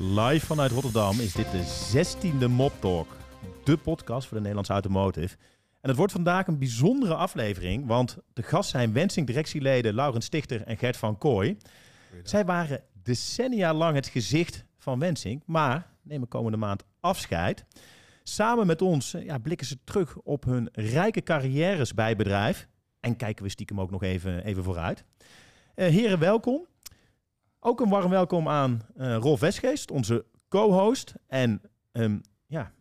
Live vanuit Rotterdam is dit de 16e Mob Talk, de podcast voor de Nederlandse automotive. En het wordt vandaag een bijzondere aflevering, want de gast zijn Wensing directieleden Laurens Stichter en Gert van Kooi. Zij waren decennia lang het gezicht van Wensing, maar nemen komende maand afscheid. Samen met ons eh, ja, blikken ze terug op hun rijke carrières bij het bedrijf. En kijken we stiekem ook nog even, even vooruit. Eh, heren, welkom. Ook een warm welkom aan eh, Rolf Westgeest, onze co-host. En ehm, ja,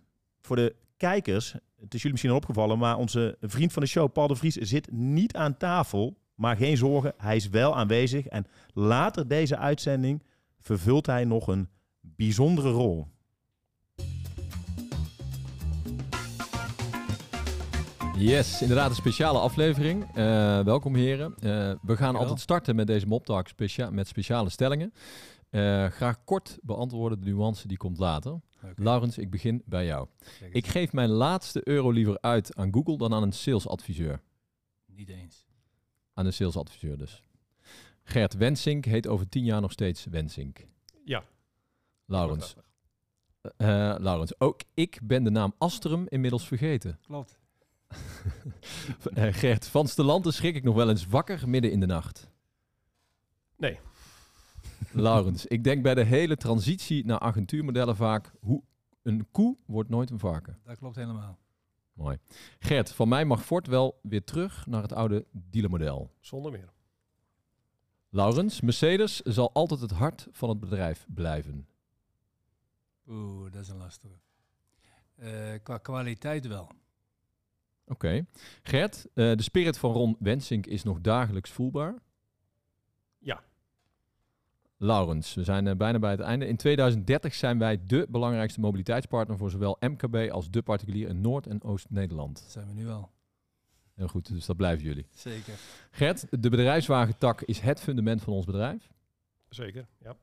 voor de kijkers, het is jullie misschien al opgevallen, maar onze vriend van de show, Paul de Vries, zit niet aan tafel. Maar geen zorgen, hij is wel aanwezig. En later deze uitzending vervult hij nog een bijzondere rol. Yes, inderdaad een speciale aflevering. Uh, welkom heren. Uh, we gaan altijd starten met deze Moptalk specia met speciale stellingen. Uh, graag kort beantwoorden de nuance die komt later. Okay. Laurens, ik begin bij jou. Ik geef mijn laatste euro liever uit aan Google dan aan een salesadviseur. Niet eens. Aan een salesadviseur dus. Gert Wensink heet over tien jaar nog steeds Wensink. Ja. Laurens. Laurens, ook ik ben de naam Astrum inmiddels vergeten. Klopt. Uh, Gert, van Stelante schrik ik nog wel eens wakker midden in de nacht. Nee. Laurens, ik denk bij de hele transitie naar agentuurmodellen vaak... Hoe een koe wordt nooit een varken. Dat klopt helemaal. Mooi. Gert, van mij mag Ford wel weer terug naar het oude dealermodel. Zonder meer. Laurens, Mercedes zal altijd het hart van het bedrijf blijven. Oeh, dat is een lastige. Uh, qua kwaliteit wel. Oké. Okay. Gert, uh, de spirit van Ron Wensink is nog dagelijks voelbaar? Ja. Laurens, we zijn uh, bijna bij het einde. In 2030 zijn wij de belangrijkste mobiliteitspartner voor zowel MKB als de particulier in Noord- en Oost-Nederland. Dat zijn we nu al. Heel goed, dus dat blijven jullie. Zeker. Gert, de bedrijfswagentak is het fundament van ons bedrijf? Zeker, ja. Oké.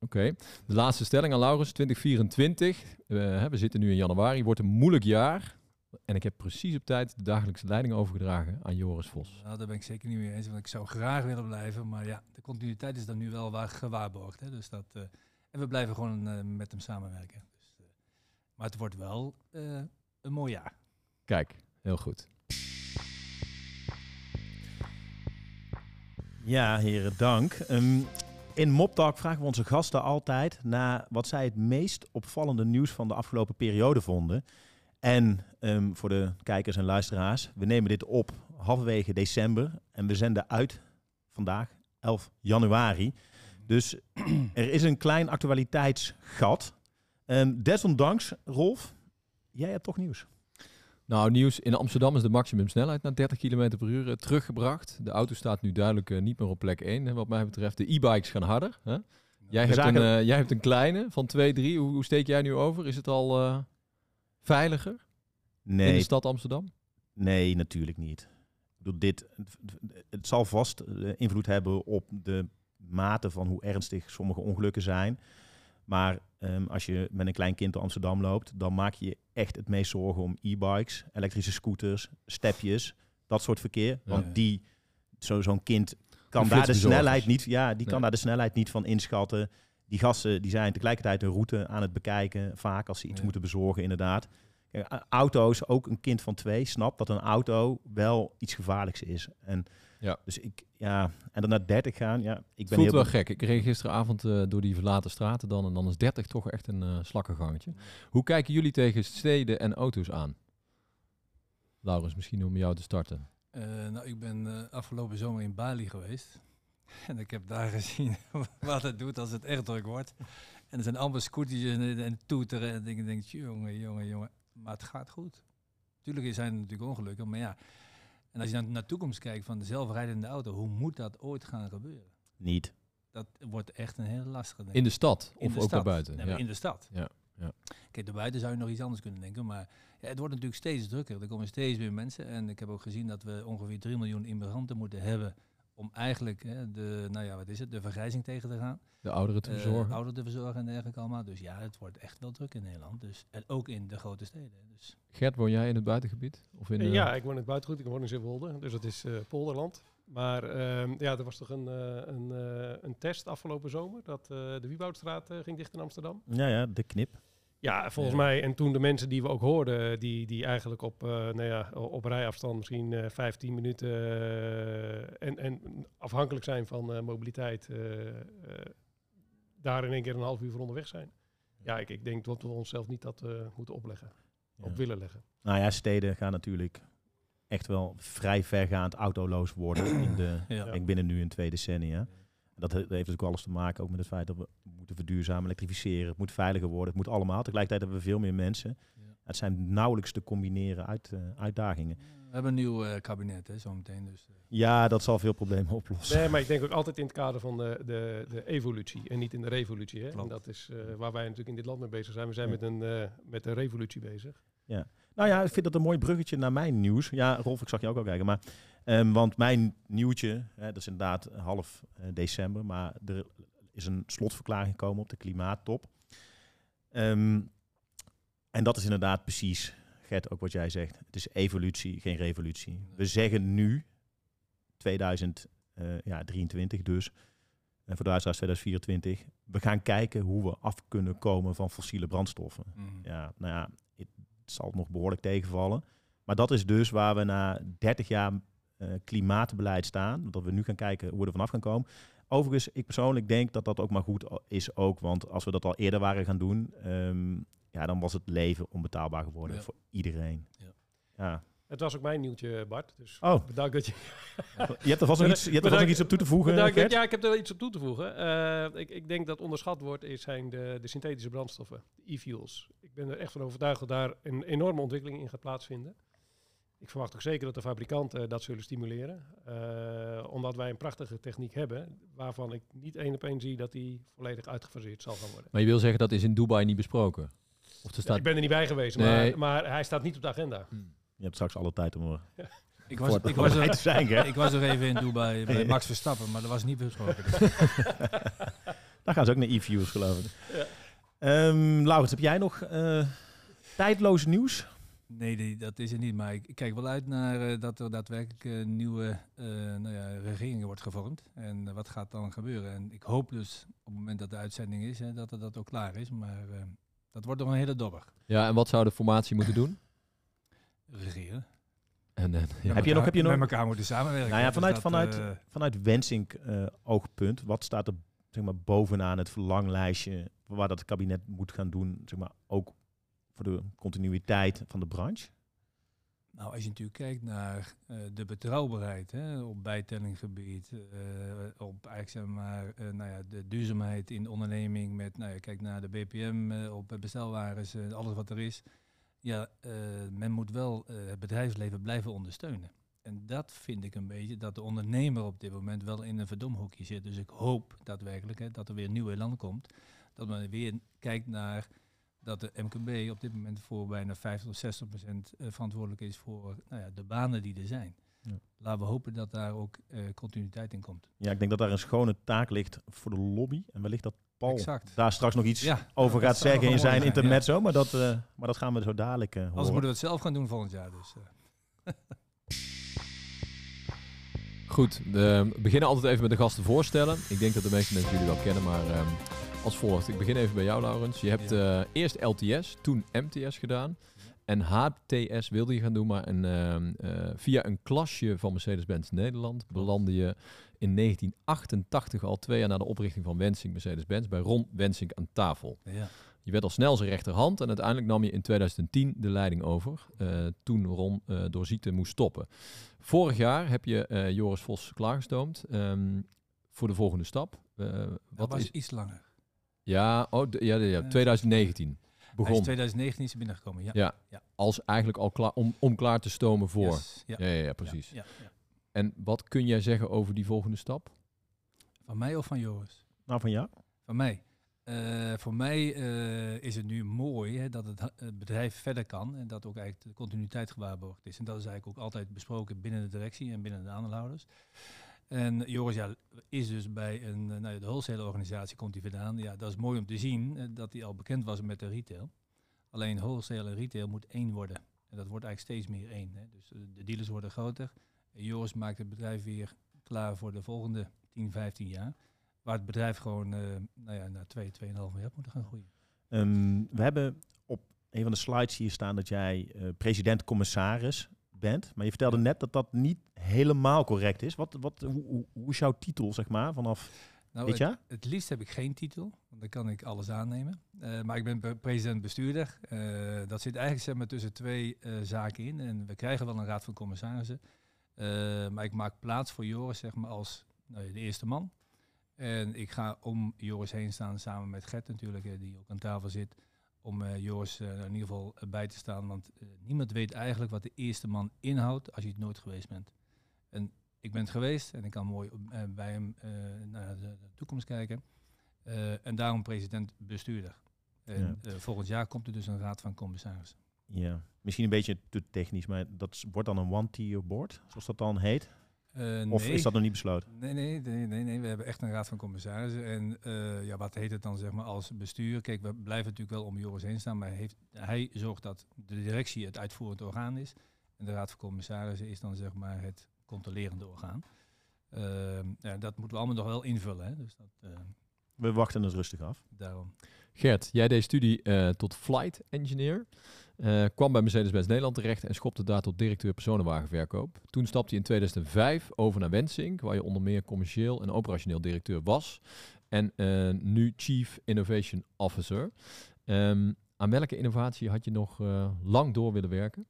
Okay. De laatste stelling aan Laurens, 2024. Uh, we zitten nu in januari, wordt een moeilijk jaar. En ik heb precies op tijd de dagelijkse leiding overgedragen aan Joris Vos. Nou, daar ben ik zeker niet mee eens, want ik zou graag willen blijven. Maar ja, de continuïteit is dan nu wel waar gewaarborgd. Hè? Dus dat, uh, en we blijven gewoon uh, met hem samenwerken. Dus, uh, maar het wordt wel een mooi jaar. Kijk, heel goed. Ja, heren, dank. Um, in Moptalk vragen we onze gasten altijd naar wat zij het meest opvallende nieuws van de afgelopen periode vonden. En um, voor de kijkers en luisteraars, we nemen dit op halverwege december en we zenden uit vandaag, 11 januari. Dus er is een klein actualiteitsgat. Um, desondanks, Rolf, jij hebt toch nieuws? Nou, nieuws. In Amsterdam is de maximumsnelheid naar 30 km per uur uh, teruggebracht. De auto staat nu duidelijk uh, niet meer op plek 1, wat mij betreft. De e-bikes gaan harder. Hè? Jij, hebt een, uh, jij hebt een kleine van 2, 3. Hoe, hoe, steek jij nu over? Is het al veiliger nee, in de stad Amsterdam? Nee, natuurlijk niet. Dit, het zal vast invloed hebben op de mate van hoe ernstig sommige ongelukken zijn. Maar um, als je met een klein kind door Amsterdam loopt, dan maak je je echt het meest zorgen om e-bikes, elektrische scooters, stepjes, dat soort verkeer. Want ja, ja. die, zo'n zo kind kan daar de snelheid niet, ja, die kan nee. daar de snelheid niet van inschatten. Die gasten die zijn tegelijkertijd een route aan het bekijken, vaak als ze iets ja. moeten bezorgen, inderdaad. Kijk, auto's, ook een kind van twee, snapt dat een auto wel iets gevaarlijks is. En ja. dus ik, ja, en dan naar 30 gaan, ja, ik ben Voelt heel wel gek. Ik reed gisteravond uh, door die verlaten straten dan en dan is 30 toch echt een uh, slakkengangetje. Hoe kijken jullie tegen steden en auto's aan? Laurens, misschien om jou te starten. Uh, nou, ik ben afgelopen zomer in Bali geweest. En ik heb daar gezien wat het doet als het echt druk wordt. En er zijn allemaal scootertjes en, en toeteren. En ik denk, jongen, jongen, jongen. Maar het gaat goed. Tuurlijk zijn er natuurlijk ongelukken, maar ja. En als je naar, naar de toekomst kijkt van de zelfrijdende auto, hoe moet dat ooit gaan gebeuren? Niet. Dat wordt echt een hele lastige. Denk in de stad of de ook stad. buiten? Nee, ja. In de stad. Ja. Ja. Kijk, daarbuiten zou je nog iets anders kunnen denken, maar ja, het wordt natuurlijk steeds drukker. Er komen steeds meer mensen en ik heb ook gezien dat we ongeveer 3 miljoen immigranten moeten hebben om eigenlijk hè, de, nou ja, wat is het, de vergrijzing tegen te gaan. De ouderen te verzorgen. Uh, ouderen te verzorgen en dergelijke allemaal. Dus ja, het wordt echt wel druk in Nederland. Dus, en ook in de grote steden. Dus. Gert, woon jij in het buitengebied? Of in, uh... Ja, ik woon in het buitengebied. Ik woon in Zeewolde. Dus dat is uh, polderland. Maar ehm, ja, er was toch een, eh, een, eh, een test afgelopen zomer dat eh, de Wieboudstraat eh, ging dicht in Amsterdam. Ja, ja, de knip. Ja, volgens Ja. mij. En toen de mensen die we ook hoorden, die, die eigenlijk op, eh, nou ja, op rijafstand misschien eh 15 minuten eh, en, en afhankelijk zijn van eh, mobiliteit, daar in één keer een half uur voor onderweg zijn. Ja, ik, ik denk dat we onszelf niet dat eh, moeten opleggen, Ja. op willen leggen. Nou ja, steden gaan natuurlijk echt wel vrij vergaand autoloos worden in de, Ja. ik binnen nu een twee decennia. Dat he- heeft ook alles te maken ook met het feit dat we moeten verduurzamen, elektrificeren. Het moet veiliger worden. Het moet allemaal. Tegelijkertijd hebben we veel meer mensen. Ja. Het zijn nauwelijks te combineren uit, eh, uitdagingen. We hebben een nieuw eh, kabinet, hè, zometeen. Dus, eh, Ja, dat zal veel problemen oplossen. Nee, maar ik denk ook altijd in het kader van de, de, de evolutie en niet in de revolutie. Hè? En dat is eh, waar wij natuurlijk in dit land mee bezig zijn. We zijn Ja. met, een, eh, met een revolutie bezig. Nou ja, ik vind dat een mooi bruggetje naar mijn nieuws. Ja, Rolf, ik zag je ook al kijken. Maar, ehm, want mijn nieuwtje, hè, dat is inderdaad half eh, december, maar er is een slotverklaring gekomen op de klimaattop. Ehm, en dat is inderdaad precies, Gert, ook wat jij zegt. Het is evolutie, geen revolutie. We zeggen nu, 2023 dus, en voor de luisteraars 2024, we gaan kijken hoe we af kunnen komen van fossiele brandstoffen. mm. Ja, nou ja, het zal nog behoorlijk tegenvallen. Maar dat is dus waar we na 30 jaar eh, klimaatbeleid staan. Dat we nu gaan kijken hoe we er vanaf gaan komen. Overigens, ik persoonlijk denk dat dat ook maar goed is ook. Want als we dat al eerder waren gaan doen, ehm, ja, dan was het leven onbetaalbaar geworden Ja. voor iedereen. Ja. Ja. Het was ook mijn nieuwtje, Bart. Dus Oh, bedankt dat je... je hebt er vast nog iets, je hebt er vast nog iets op toe te voegen, Bedankt. Ja, ik heb er iets op toe te voegen. Eh, ik, ik denk dat onderschat wordt, is, zijn de, de synthetische brandstoffen, de e-fuels. Ik ben er echt van overtuigd dat daar een enorme ontwikkeling in gaat plaatsvinden. Ik verwacht ook zeker dat de fabrikanten dat zullen stimuleren. Eh, omdat wij een prachtige techniek hebben, waarvan ik niet één op één zie dat die volledig uitgefaseerd zal gaan worden. Maar je wil zeggen dat is in Dubai niet besproken? Of er Ja, staat... ik ben er niet bij geweest, Nee. maar, maar hij staat niet op de agenda. Je hebt straks alle tijd om er Ik, was, voor ik, was te er, zijn, ik was er even in Dubai bij Max Verstappen, maar dat was niet besproken. Dus. Daar gaan ze ook naar e-fuels, geloof ik. Ja. Ehm, Laurens, heb jij nog eh, tijdloos nieuws? Nee, die, dat is het niet. Maar ik, kijk wel uit naar eh, dat er daadwerkelijk een nieuwe eh nou ja, regering wordt gevormd. En eh, wat gaat dan gebeuren? En ik hoop dus op het moment dat de uitzending is, hè, dat er dat ook klaar is. Maar eh, dat wordt nog een hele dobber. Ja, en wat zou de formatie moeten doen? Regeren. En, en, ja. Heb je nog- heb je nog- Met elkaar moeten samenwerken. Nou ja, Dus vanuit, dat, vanuit, eh, vanuit Wensink eh, oogpunt, wat staat er zeg maar, bovenaan het verlanglijstje waar dat het kabinet moet gaan doen, zeg maar, ook voor de continuïteit van de branche? Nou, als je natuurlijk kijkt naar eh, de betrouwbaarheid hè, op bijtellinggebied, eh, op eigenlijk zeg maar, eh, nou ja, de duurzaamheid in de onderneming, met, nou ja, kijk naar de BPM op bestelwagens, alles wat er is. Ja, men moet wel het bedrijfsleven blijven ondersteunen. En dat vind ik een beetje dat de ondernemer op dit moment wel in een verdomhoekje zit. Dus ik hoop daadwerkelijk hè, dat er weer nieuw elan komt. Dat men weer kijkt naar dat de MKB op dit moment voor bijna 50 of 60 procent eh, verantwoordelijk is voor nou ja, de banen die er zijn. Ja. Laten we hopen dat daar ook eh, continuïteit in komt. Ja, ik denk dat daar een schone taak ligt voor de lobby. En wellicht dat Paul Exact. daar straks nog iets Ja, over gaat zeggen in zijn zijn, intermezzo. Maar, dat, eh, maar dat gaan we zo dadelijk eh, Anders moeten we het zelf gaan doen volgend jaar. Dus, eh. Goed, de- we beginnen altijd even met de gasten voorstellen. Ik denk dat de meeste mensen jullie wel kennen, maar ehm, als volgt. Ik begin even bij jou, Laurens. Je hebt eh, eerst LTS, toen MTS gedaan. En HTS wilde je gaan doen, maar een, ehm, eh, via een klasje van Mercedes-Benz Nederland belandde je in 1988 al twee jaar na de oprichting van Wensing Mercedes-Benz bij Ron Wensing aan tafel. ja. Je werd al snel zijn rechterhand en uiteindelijk nam je in 2010 de leiding over. eh, toen Ron door ziekte moest stoppen. Vorig jaar heb je Joris Vos klaargestoomd ehm, voor de volgende stap. Eh, Dat wat was is, iets langer. Ja, oh, ja, ja, ja, Eh, 2019 Hij begon. is 2019 is hij binnengekomen. Ja. Ja, Ja. als eigenlijk al klaar om, om klaar te stomen voor. Yes, ja. Ja, ja, ja, precies. Ja, ja, ja. En wat kun jij zeggen over die volgende stap? Van mij of van Joris? Nou, van jou? Van mij. Eh, voor mij eh, is het nu mooi hè, dat het, het bedrijf verder kan en dat ook eigenlijk de continuïteit gewaarborgd is. En dat is eigenlijk ook altijd besproken binnen de directie en binnen de aandeelhouders. En Joris ja, is dus bij een, eh, nou, ja, de wholesale organisatie komt hij vandaan. Ja, dat is mooi om te zien eh, dat hij al bekend was met de retail. Alleen wholesale en retail moet één worden. En dat wordt eigenlijk steeds meer één. Hè. Dus eh, de dealers worden groter. En Joris maakt het bedrijf weer klaar voor de volgende 10, 15 jaar. Waar het bedrijf gewoon uh, nou ja, naar 2, 2,5 miljard moet gaan groeien. Um, we hebben op een van de slides hier staan dat jij uh, president-commissaris bent. Maar je vertelde net dat dat niet helemaal correct is. Wat, wat, hoe, hoe is jouw titel, zeg maar, vanaf nou, dit jaar? Het, het, liefst heb ik geen titel, want dan kan ik alles aannemen. Uh, maar ik ben president-bestuurder. Uh, dat zit eigenlijk zeg maar, tussen twee uh, zaken in. En we krijgen wel een raad van commissarissen. maar ik maak plaats voor Joris zeg maar, als nou, de eerste man. En ik ga om Joris heen staan samen met Gert natuurlijk, die ook aan tafel zit om uh, Joris uh, in ieder geval bij te staan. Want niemand weet eigenlijk wat de eerste man inhoudt als je het nooit geweest bent. En ik ben het geweest en ik kan mooi bij hem naar de, de, toekomst kijken. en daarom president-bestuurder. En ja. volgend jaar komt er dus een raad van commissarissen. Ja, misschien een beetje te technisch, maar dat wordt dan een one-tier board, zoals dat dan heet. Uh, of is dat nog niet besloten? Nee, nee, nee, nee, nee, we hebben echt een raad van commissarissen. En uh, ja, wat heet het dan zeg maar als bestuur? Kijk, we blijven natuurlijk wel om Joris heen staan, maar heeft, hij zorgt dat de directie het uitvoerend orgaan is. En de raad van commissarissen is dan zeg maar het controlerende orgaan. Uh, ja, dat moeten we allemaal nog wel invullen. Hè? Dus dat, we wachten het rustig af. Daarom. Gert, jij deed studie tot flight engineer. Uh, kwam bij Mercedes-Benz Nederland terecht en schopte daar tot directeur personenwagenverkoop. Toen stapte hij in 2005 over naar Wensink, waar je onder meer commercieel en operationeel directeur was. En uh, nu Chief Innovation Officer. Um, aan welke innovatie had je nog uh, lang door willen werken?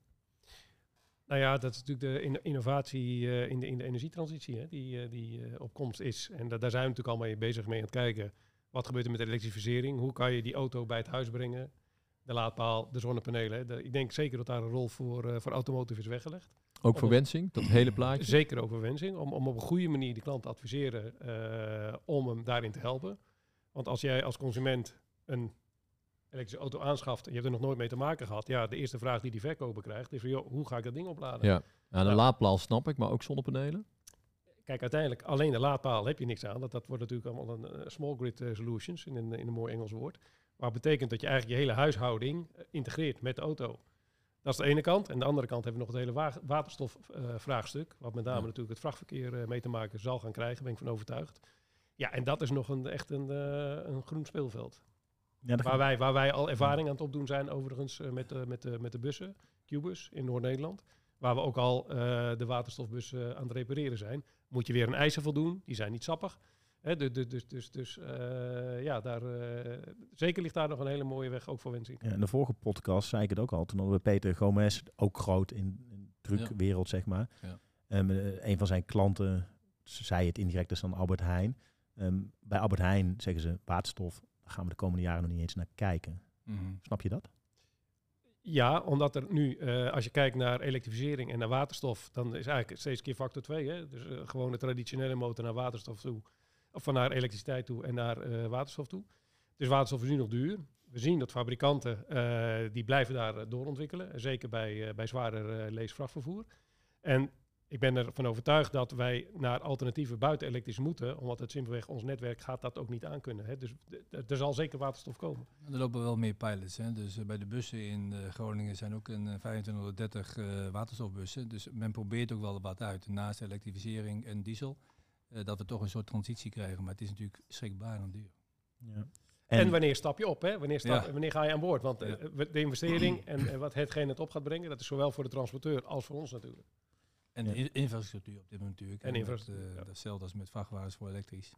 Nou ja, dat is natuurlijk de innovatie in, de, in de energietransitie hè, die, die op komst is. En da daar zijn we natuurlijk al mee bezig mee aan het kijken. Wat gebeurt er met de elektrificering? Hoe kan je die auto bij het huis brengen? de laadpaal, de zonnepanelen. ik denk zeker dat daar een rol voor, voor automotive is weggelegd. Ook voor wensing, dat hele plaatje? Zeker ook voor wensing, om, om op een goede manier de klant te adviseren om hem daarin te helpen. Want als jij als consument een elektrische auto aanschaft en je hebt er nog nooit mee te maken gehad, ja, de eerste vraag die die verkoper krijgt is van, joh, hoe ga ik dat ding opladen? Ja, ja de nou, laadpaal snap ik, maar ook zonnepanelen? Kijk, uiteindelijk alleen de laadpaal heb je niks aan. Dat, dat wordt natuurlijk allemaal een uh, small grid solutions, in een, in een mooi Engels woord. Maar betekent dat je eigenlijk je hele huishouding eh, integreert met de auto. Dat is de ene kant. En de andere kant hebben we nog het hele waterstofvraagstuk. wat met name natuurlijk het vrachtverkeer uh, mee te maken zal gaan krijgen, ben ik van overtuigd. Ja, en dat is nog een, echt een, uh, een groen speelveld. Ja, waar, wij, waar wij al ervaring aan het opdoen zijn, overigens, met, met, de, met de bussen, Qbus in Noord-Nederland. Waar we ook al de waterstofbussen aan het repareren zijn. Moet je weer een eisen voldoen, die zijn niet sappig dus dus, dus, dus uh, ja, daar, uh, zeker ligt daar nog een hele mooie weg, ook voor Wensing. Ja, in de vorige podcast zei ik het ook al. Toen hadden we Peter Gomez, ook groot in, in de drukwereld, zeg maar. Ja. Um, een van zijn klanten zei het indirect, is dan Albert Heijn. Um, bij Albert Heijn zeggen ze, waterstof, gaan we de komende jaren nog niet eens naar kijken. Mm -hmm. Snap je dat? Ja, omdat er nu, uh, als je kijkt naar elektrificering en naar waterstof, dan is eigenlijk steeds keer factor 2. Hè? Dus uh, gewoon de traditionele motor naar waterstof toe of van naar elektriciteit toe en naar uh, waterstof toe. Dus waterstof is nu nog duur. We zien dat fabrikanten uh, die blijven daar doorontwikkelen. Zeker bij, bij zwaarder leesvrachtvervoer. En ik ben ervan overtuigd dat wij naar alternatieven buiten elektrisch moeten. Omdat het simpelweg ons netwerk gaat dat ook niet aankunnen. Hè. Dus er zal zeker waterstof komen. Er lopen wel meer pilots. Hè. Dus bij de bussen in Groningen zijn ook een 2530 waterstofbussen. Dus men probeert ook wel wat uit. Naast elektrificering en diesel. Uh, dat we toch een soort transitie krijgen. Maar het is natuurlijk schrikbaar en duur. Ja. En, en, wanneer stap je op? Hè? Wanneer, stap, ja. wanneer ga je aan boord? Want uh, de investering en, en, wat hetgeen het op gaat brengen, dat is zowel voor de transporteur als voor ons natuurlijk. En de infrastructuur op dit moment natuurlijk. En, en infrastructuur. Met, uh, Hetzelfde als met vrachtwagens voor elektrisch.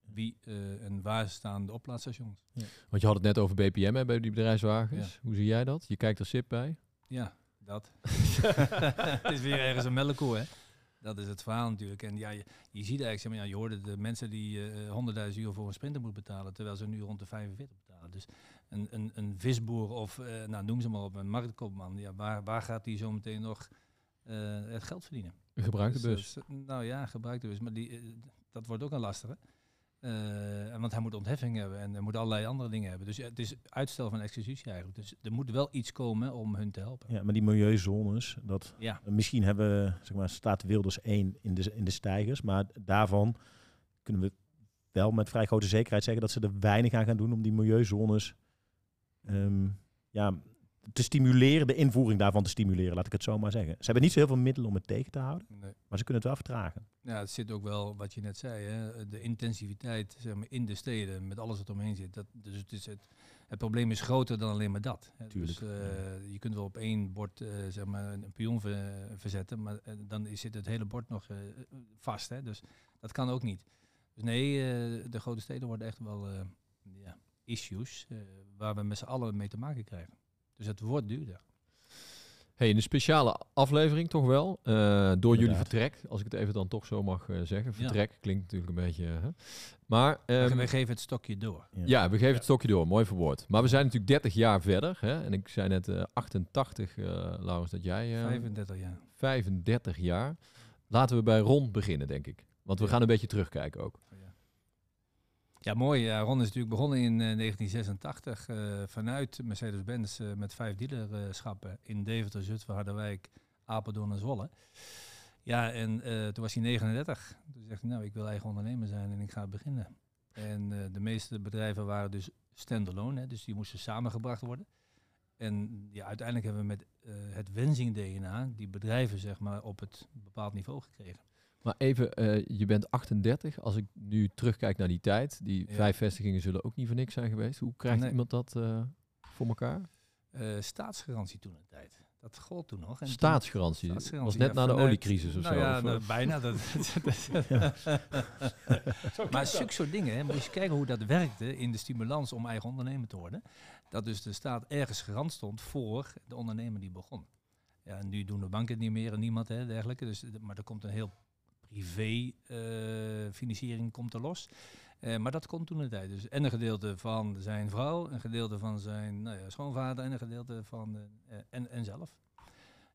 Wie en waar staan de oplaadstations? Ja. Want je had het net over BPM hè, bij die bedrijfswagens. Hoe zie jij dat? Je kijkt er SIP bij? Ja, dat. het is weer ergens een melkkoe, hè? Dat is het verhaal natuurlijk. En ja, je, je ziet eigenlijk, zeg maar, ja, je hoorde de mensen die uh, 100.000 euro voor een sprinter moeten betalen, terwijl ze nu rond de 45 betalen. Dus een, een, een visboer of, uh, nou noem ze maar op, een marktkoopman, ja, waar, waar gaat die zo meteen nog uh, het geld verdienen? Een gebruikte dus, bus. nou ja, gebruikte bus, maar die, dat wordt ook een lastige. Uh, want hij moet ontheffing hebben en hij moet allerlei andere dingen hebben. Dus het is uitstel van executie eigenlijk. Dus er moet wel iets komen om hun te helpen. Ja, maar die milieuzones, dat ja. misschien hebben zeg maar, staat Wilders 1 in de, in de stijgers. Maar daarvan kunnen we wel met vrij grote zekerheid zeggen dat ze er weinig aan gaan doen om die milieuzones um, ja, te stimuleren, de invoering daarvan te stimuleren, laat ik het zo maar zeggen. Ze hebben niet zo heel veel middelen om het tegen te houden, Nee. maar ze kunnen het wel vertragen. Ja, het zit ook wel, wat je net zei, hè, de intensiviteit zeg maar, in de steden, met alles wat omheen zit. Dat, dus het, is het, het probleem is groter dan alleen maar dat. Hè. Tuurlijk, Dus, eh, je kunt wel op één bord eh, zeg maar, een pion ver- verzetten, maar eh, dan is- zit het hele bord nog vast. Hè. Dus dat kan ook niet. Dus nee, de grote steden worden echt wel ja, issues waar we met z'n allen mee te maken krijgen. Dus het wordt duurder. Hey, in een speciale aflevering toch wel. eh, door jullie vertrek, als ik het even dan toch zo mag eh, zeggen. Vertrek klinkt natuurlijk een beetje... hè. Maar ehm, wij geven het stokje door. ja, we geven het stokje door. Mooi verwoord. Maar we zijn natuurlijk 30 jaar verder. Hè? En ik zei net eh, 88, eh Laurens, dat jij... eh, 35 jaar. 35 jaar. Laten we bij Ron beginnen, denk ik. Want we gaan een beetje terugkijken ook. Ja, mooi. Ron is natuurlijk begonnen in eh, 1986 eh, vanuit Mercedes-Benz eh, met vijf dealerschappen in Deventer, Zutphen, Harderwijk, Apeldoorn en Zwolle. Ja, en eh, toen was hij 39. Toen zegt hij, nou, ik wil eigen ondernemer zijn en ik ga beginnen. En eh, de meeste bedrijven waren dus standalone, dus die moesten samengebracht worden. En ja, uiteindelijk hebben we met eh, het Wenzing DNA die bedrijven zeg maar op het bepaald niveau gekregen. Maar even, eh, je bent 38. Als ik nu terugkijk naar die tijd, die Ja. vijf vestigingen zullen ook niet voor niks zijn geweest. Hoe krijgt Nee. iemand dat eh, voor elkaar? Eh, staatsgarantie toen een tijd. Dat gold toen nog. En toen- Staatsgarantie. Staatsgarantie, was net ja, na de olicrisis of nou zo. Ja, of, nou, bijna. Dat, maar zulke soort dingen, hè, moet je kijken hoe dat werkte in de stimulans om eigen ondernemer te worden. Dat dus de staat ergens garant stond voor de ondernemer die begon. Ja, en nu doen de banken het niet meer en niemand hè, dergelijke. Dus, maar er komt een heel privé eh, financiering komt er los. Eh, maar dat komt toen de tijd. Dus en een gedeelte van zijn vrouw, een gedeelte van zijn nou ja, schoonvader en een gedeelte van eh, en, en zelf.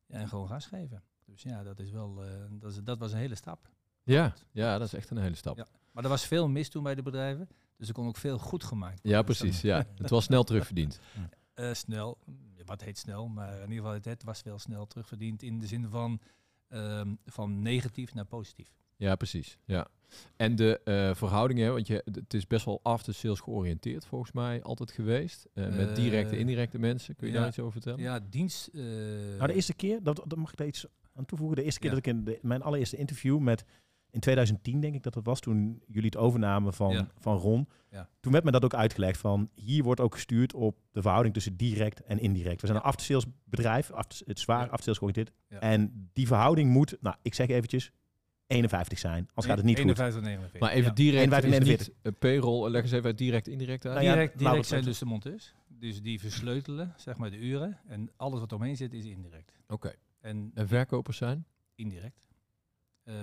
Ja, en gewoon gas geven. Dus ja, dat is wel, dat, is, dat was een hele stap. ja, ja, dat is echt een hele stap. Ja. Maar er was veel mis toen bij de bedrijven. Dus er kon ook veel goed gemaakt Ja, worden. precies. Ja. Het was snel terugverdiend. Snel, wat heet snel, maar in ieder geval het was wel snel terugverdiend in de zin van, ehm, van negatief naar positief. Ja, precies. Ja. En de eh, verhoudingen, want je, het is best wel after sales georiënteerd volgens mij altijd geweest. eh, met directe en Eh, indirecte mensen. Kun je ja. daar iets over vertellen? Ja, dienst. eh, Nou, de eerste keer, dat, dat mag ik daar iets aan toevoegen. De eerste keer Ja. dat ik in de, mijn allereerste interview met, in 2010 denk ik dat het was, toen jullie het overnamen van, Ja. van Ron. Ja. Toen werd me dat ook uitgelegd van, hier wordt ook gestuurd op de verhouding tussen direct en indirect. We zijn Ja. een aftersales bedrijf, after, het zwaar Ja. aftersales. Ja. En die verhouding moet, nou ik zeg eventjes, 51 zijn. Anders gaat het niet goed. 51, 49. Maar even Ja. direct 51, is 49. niet payroll. Leg eens even uit direct indirect uit. Nou ja, direct direct zijn dus de monteurs. Dus die versleutelen, zeg maar, de uren. En alles wat omheen zit is indirect. Oké. En En verkopers zijn? indirect. Eh,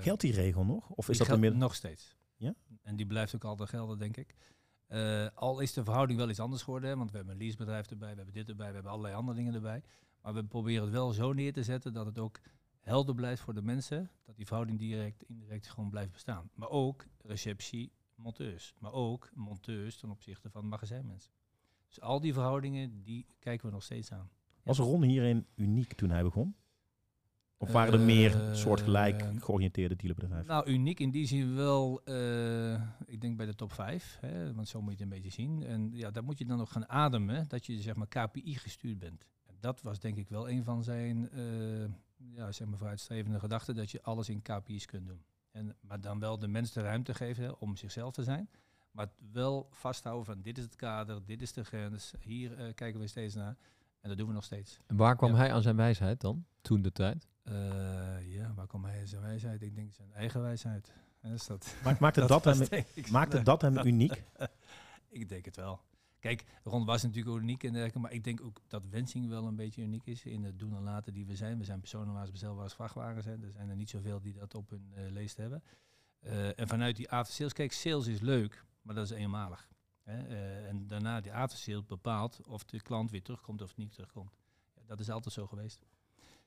Geldt die regel nog? Of is dat inmiddels... nog steeds? Ja? En die blijft ook altijd gelden, denk ik. Eh, al is de verhouding wel iets anders geworden, hè, want we hebben een leasebedrijf erbij, we hebben dit erbij, we hebben allerlei andere dingen erbij. Maar we proberen het wel zo neer te zetten dat het ook helder blijft voor de mensen, dat die verhouding direct, indirect gewoon blijft bestaan. Maar ook receptie, monteurs. Maar ook monteurs ten opzichte van magazijnmensen. Dus al die verhoudingen, die kijken we nog steeds aan. Was Ron hierin uniek toen hij begon? Of waren er meer Eh, soortgelijk georiënteerde dealerbedrijven? Nou, uniek in die zin wel, eh, ik denk bij de top 5, hè, want zo moet je het een beetje zien. En ja, daar moet je dan nog gaan ademen, dat je zeg maar KPI gestuurd bent. En dat was denk ik wel een van zijn, eh, ja, zeg maar vooruitstrevende gedachten, dat je alles in KPI's kunt doen. En, maar dan wel de mensen de ruimte geven hè, om zichzelf te zijn. Maar wel vasthouden van dit is het kader, dit is de grens, hier eh, kijken we steeds naar. En dat doen we nog steeds. En waar kwam Ja. hij aan zijn wijsheid dan? Toen de tijd? Eh, ja, waar komt hij zijn wijsheid? Ik denk zijn eigen wijsheid. Hè, is dat, Maakt, maakt het, dat, was hem, ik maakt het zijn- dat hem uniek? ik denk het wel. Kijk, Ron was natuurlijk uniek en dergelijke, maar ik denk ook dat Wensing wel een beetje uniek is in het doen en laten die we zijn. We zijn personenwagens, bestelwagens, vrachtwagens. Hè. Er zijn er niet zoveel die dat op hun eh, leest hebben. Eh, en vanuit die after sales, kijk, sales is leuk, maar dat is eenmalig. Hè. En daarna die after sales bepaalt of de klant weer terugkomt of niet terugkomt. Ja, dat is altijd zo geweest.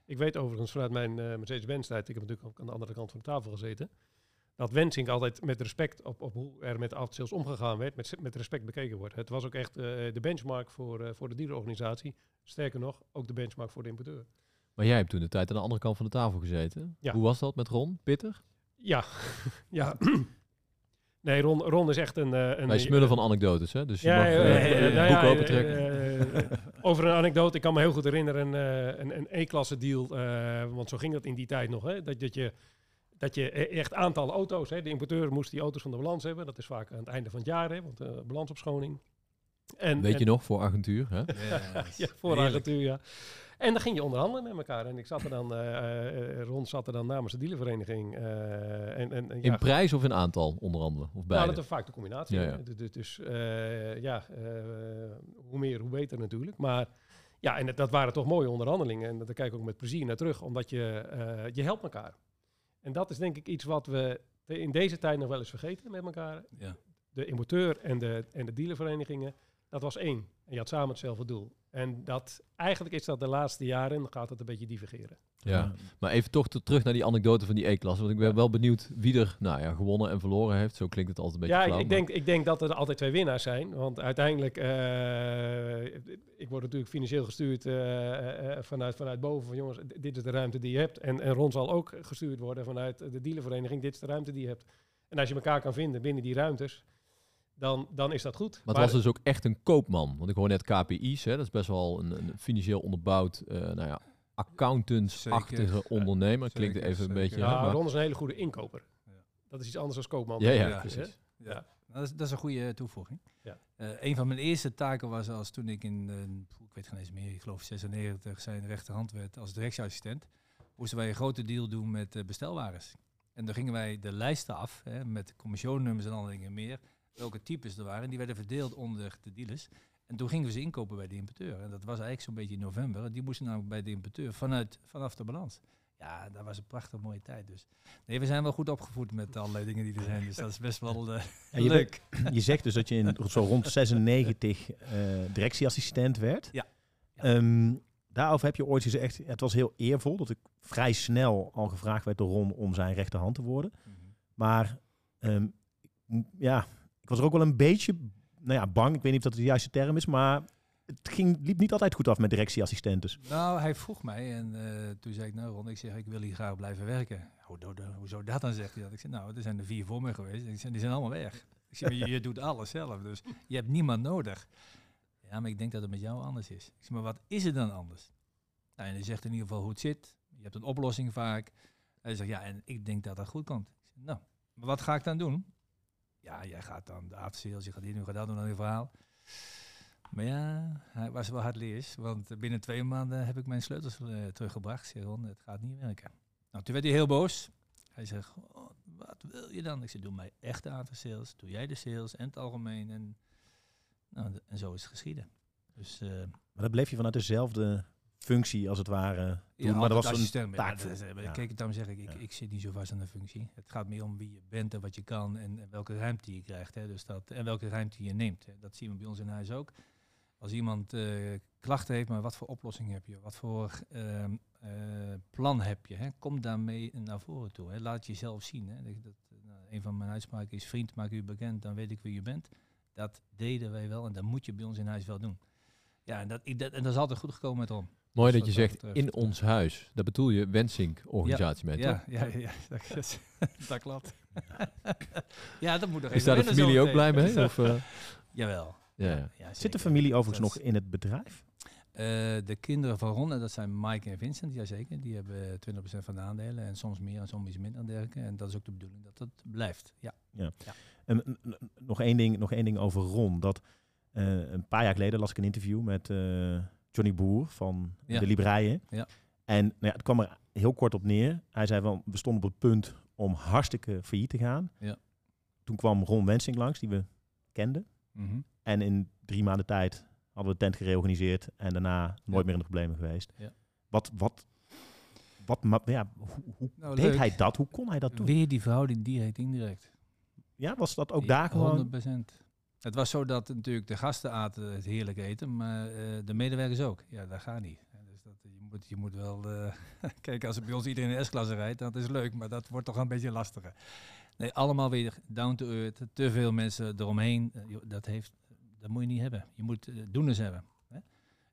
Ik weet overigens vanuit mijn eh Mercedes-Benz tijd, ik heb natuurlijk ook aan de andere kant van de tafel gezeten, dat Wensing altijd met respect op, op hoe er met aftersales omgegaan werd, met, met respect bekeken wordt. Het was ook echt eh, de benchmark voor, eh, voor de dealerorganisatie. Sterker nog, ook de benchmark voor de importeur. Maar jij hebt toen de tijd aan de andere kant van de tafel gezeten. Ja. Hoe was dat met Ron? Pittig? Ja, ja. Nee, Ron, Ron is echt een... eh, een Wij smullen van anekdotes, hè? Dus je Ja, mag eh, het boek eh, eh, over een anekdote, ik kan me heel goed herinneren, een, eh, een, een E-klasse deal, eh, want zo ging dat in die tijd nog, hè, dat, dat je dat je e- echt aantal auto's, hè, de importeur moest die auto's van de balans hebben, dat is vaak aan het einde van het jaar, hè, want uh, balansopschoning. En, Weet je nog, voor agentuur, hè? Ja, ja, voor agentuur, ja. En dan ging je onderhandelen met elkaar. En ik zat er dan, eh, eh, Ron zat er dan namens de dealervereniging. eh, en, en, ja, In prijs of in aantal, onder andere? Of nou, beide? dat is vaak de combinatie. Ja, hè. ja. Dus, ja, eh, hoe meer, hoe beter natuurlijk. Maar ja, en dat- dat waren toch mooie onderhandelingen. En daar kijk ik ook met plezier naar terug, omdat je, eh, je helpt elkaar. En dat is denk ik iets wat we in deze tijd nog wel eens vergeten met elkaar. Ja. De importeur en de, en de dealerverenigingen, dat was één. En je had samen hetzelfde doel. En dat, eigenlijk is dat de laatste jaren, gaat het een beetje divergeren. Ja. Maar even toch te- terug naar die anekdote van die E-klasse. Want ik ben wel benieuwd wie er nou ja, gewonnen en verloren heeft. Zo klinkt het altijd een beetje Ja, ik, flauw, ik, maar- denk, ik denk dat er altijd twee winnaars zijn. Want uiteindelijk, eh, ik word natuurlijk financieel gestuurd eh, eh, vanuit, vanuit boven. Van jongens, dit is de ruimte die je hebt. En, en Ron zal ook gestuurd worden vanuit de dealervereniging. Dit is de ruimte die je hebt. En als je elkaar kan vinden binnen die ruimtes, dan, dan is dat goed. Maar het was dus ook echt een koopman. Want ik hoor net KPI's, hè, dat is best wel een, een financieel onderbouwd, eh nou ja, accountants-achtige Zeker. ondernemer. Klinkt Zeker, even een zeker. beetje... ja, hè, maar- Ron is een hele goede inkoper. Ja. Dat is iets anders dan koopman. Ja, ja, Ja, precies. Ja. Nou, dat, is, dat is een goede toevoeging. Ja. Eh, een van mijn eerste taken was als toen ik in, eh, ik weet geen eens meer, ik geloof 96 zijn rechterhand werd als directieassistent, moesten wij een grote deal doen met eh, bestelwagens. En dan gingen wij de lijsten af, hè, met commissionummers en alle dingen meer, welke types er waren. En die werden verdeeld onder de dealers. En toen gingen we ze inkopen bij de importeur. En dat was eigenlijk zo'n beetje in november. Die moesten namelijk bij de importeur vanuit, vanaf de balans. Ja, dat was een prachtig mooie tijd. Dus nee, we zijn wel goed opgevoed met allerlei dingen die er zijn. Dus dat is best wel Ja, je, leuk. je zegt dus dat je in zo rond 96 eh, directieassistent werd. Ja. Ja. Ehm, daarover heb je ooit gezegd, het was heel eervol dat ik vrij snel al gevraagd werd door Ron om zijn rechterhand te worden. Maar ehm, ja, ik was er ook wel een beetje nou ja, bang. Ik weet niet of dat de juiste term is, maar het ging, liep niet altijd goed af met directieassistenten. Nou, hij vroeg mij en eh, toen zei ik, nou Ron, ik zeg, ik wil hier graag blijven werken. Hoe, hoe, hoezo dat dan, zegt hij dat. Ik zei, nou, er zijn er vier voor me geweest. Ik die zijn allemaal weg. Ik zeg, je, je doet alles zelf, dus je hebt niemand nodig. Ja, maar ik denk dat het met jou anders is. Ik zeg, maar wat is er dan anders? Nou, en hij zegt in ieder geval hoe het zit. Je hebt een oplossing vaak. Hij zegt, ja, en ik denk dat dat goed komt. Ik zeg, nou, maar wat ga ik dan doen? Ja, jij gaat dan de afsales, je gaat dit, nu gaat dat doen, dan een verhaal. Maar ja, hij was wel hardleers, want binnen twee maanden heb ik mijn sleutels eh, teruggebracht. Ik het gaat niet werken. Nou, toen werd hij heel boos. Hij zegt, "Oh, wat wil je dan? Ik zeg, doe mij echte aftersales, doe jij de sales en het algemeen. En, nou, en zo is het geschieden. Dus eh, Maar dat bleef je vanuit dezelfde functie als het ware doen. maar altijd dat was een maar ja, taak voor- ja. Kijk, daarom zeg ik, ik, Ja. ik zit niet zo vast aan de functie. Het gaat meer om wie je bent en wat je kan en, en welke ruimte je krijgt. Hè. Dus dat, en welke ruimte je neemt. Hè. Dat zien we bij ons in huis ook. Als iemand eh, klachten heeft, maar wat voor oplossing heb je? Wat voor ehm, eh, plan heb je? Hè? Kom daarmee naar voren toe. Hè? Laat jezelf zien. Hè? Dat, dat, nou, een van mijn uitspraken is, vriend, maak u bekend, dan weet ik wie je bent. Dat deden wij wel en dat moet je bij ons in huis wel doen. Ja, en dat, ik, dat, en dat is altijd goed gekomen met Ron. Mooi dat je zegt, in ons huis. Dat bedoel je Wensink-organisatie mee, Ja, toch? ja, ja, dat, dat, dat klopt. ja, dat moet nog Is daar de familie ook blij mee? Of, eh? Jawel. ja, ja. Ja, Zit de familie overigens Dat nog in het bedrijf? Eh, de kinderen van Ron, en dat zijn Mike en Vincent, jazeker. Die hebben 20% van de aandelen en soms meer en soms iets minder en dergelijke. En dat is ook de bedoeling dat dat blijft. Ja. En, n- n- nog, één ding, nog één ding over Ron. Dat, eh, een paar jaar geleden las ik een interview met eh, Johnny Boer van Ja. de Libreien. Ja. En nou ja, het kwam er heel kort op neer. Hij zei van, we stonden op het punt om hartstikke failliet te gaan. Ja. Toen kwam Ron Wensing langs, die we kenden. Mhm. En in drie maanden tijd hadden we de tent gereorganiseerd. En daarna nooit meer in de problemen geweest. Ja. Wat, wat, wat, ma- ja, hoe, hoe Nou, deed leuk. hij dat? Hoe kon hij dat doen? Weer die verhouding direct indirect. Ja, was dat ook daar gewoon? 100%. Het was zo dat natuurlijk de gasten aten het heerlijk eten, maar eh, de medewerkers ook. Ja, dat gaat niet. Dus dat, je, moet, je moet wel... eh, kijk, als bij ons iedereen in de S-klasse rijdt, dat is leuk, maar dat wordt toch een beetje lastiger. Nee, allemaal weer down to earth. Te veel mensen eromheen. eh, dat, heeft, dat moet je niet hebben. Je moet eh, doeners hebben. Hè?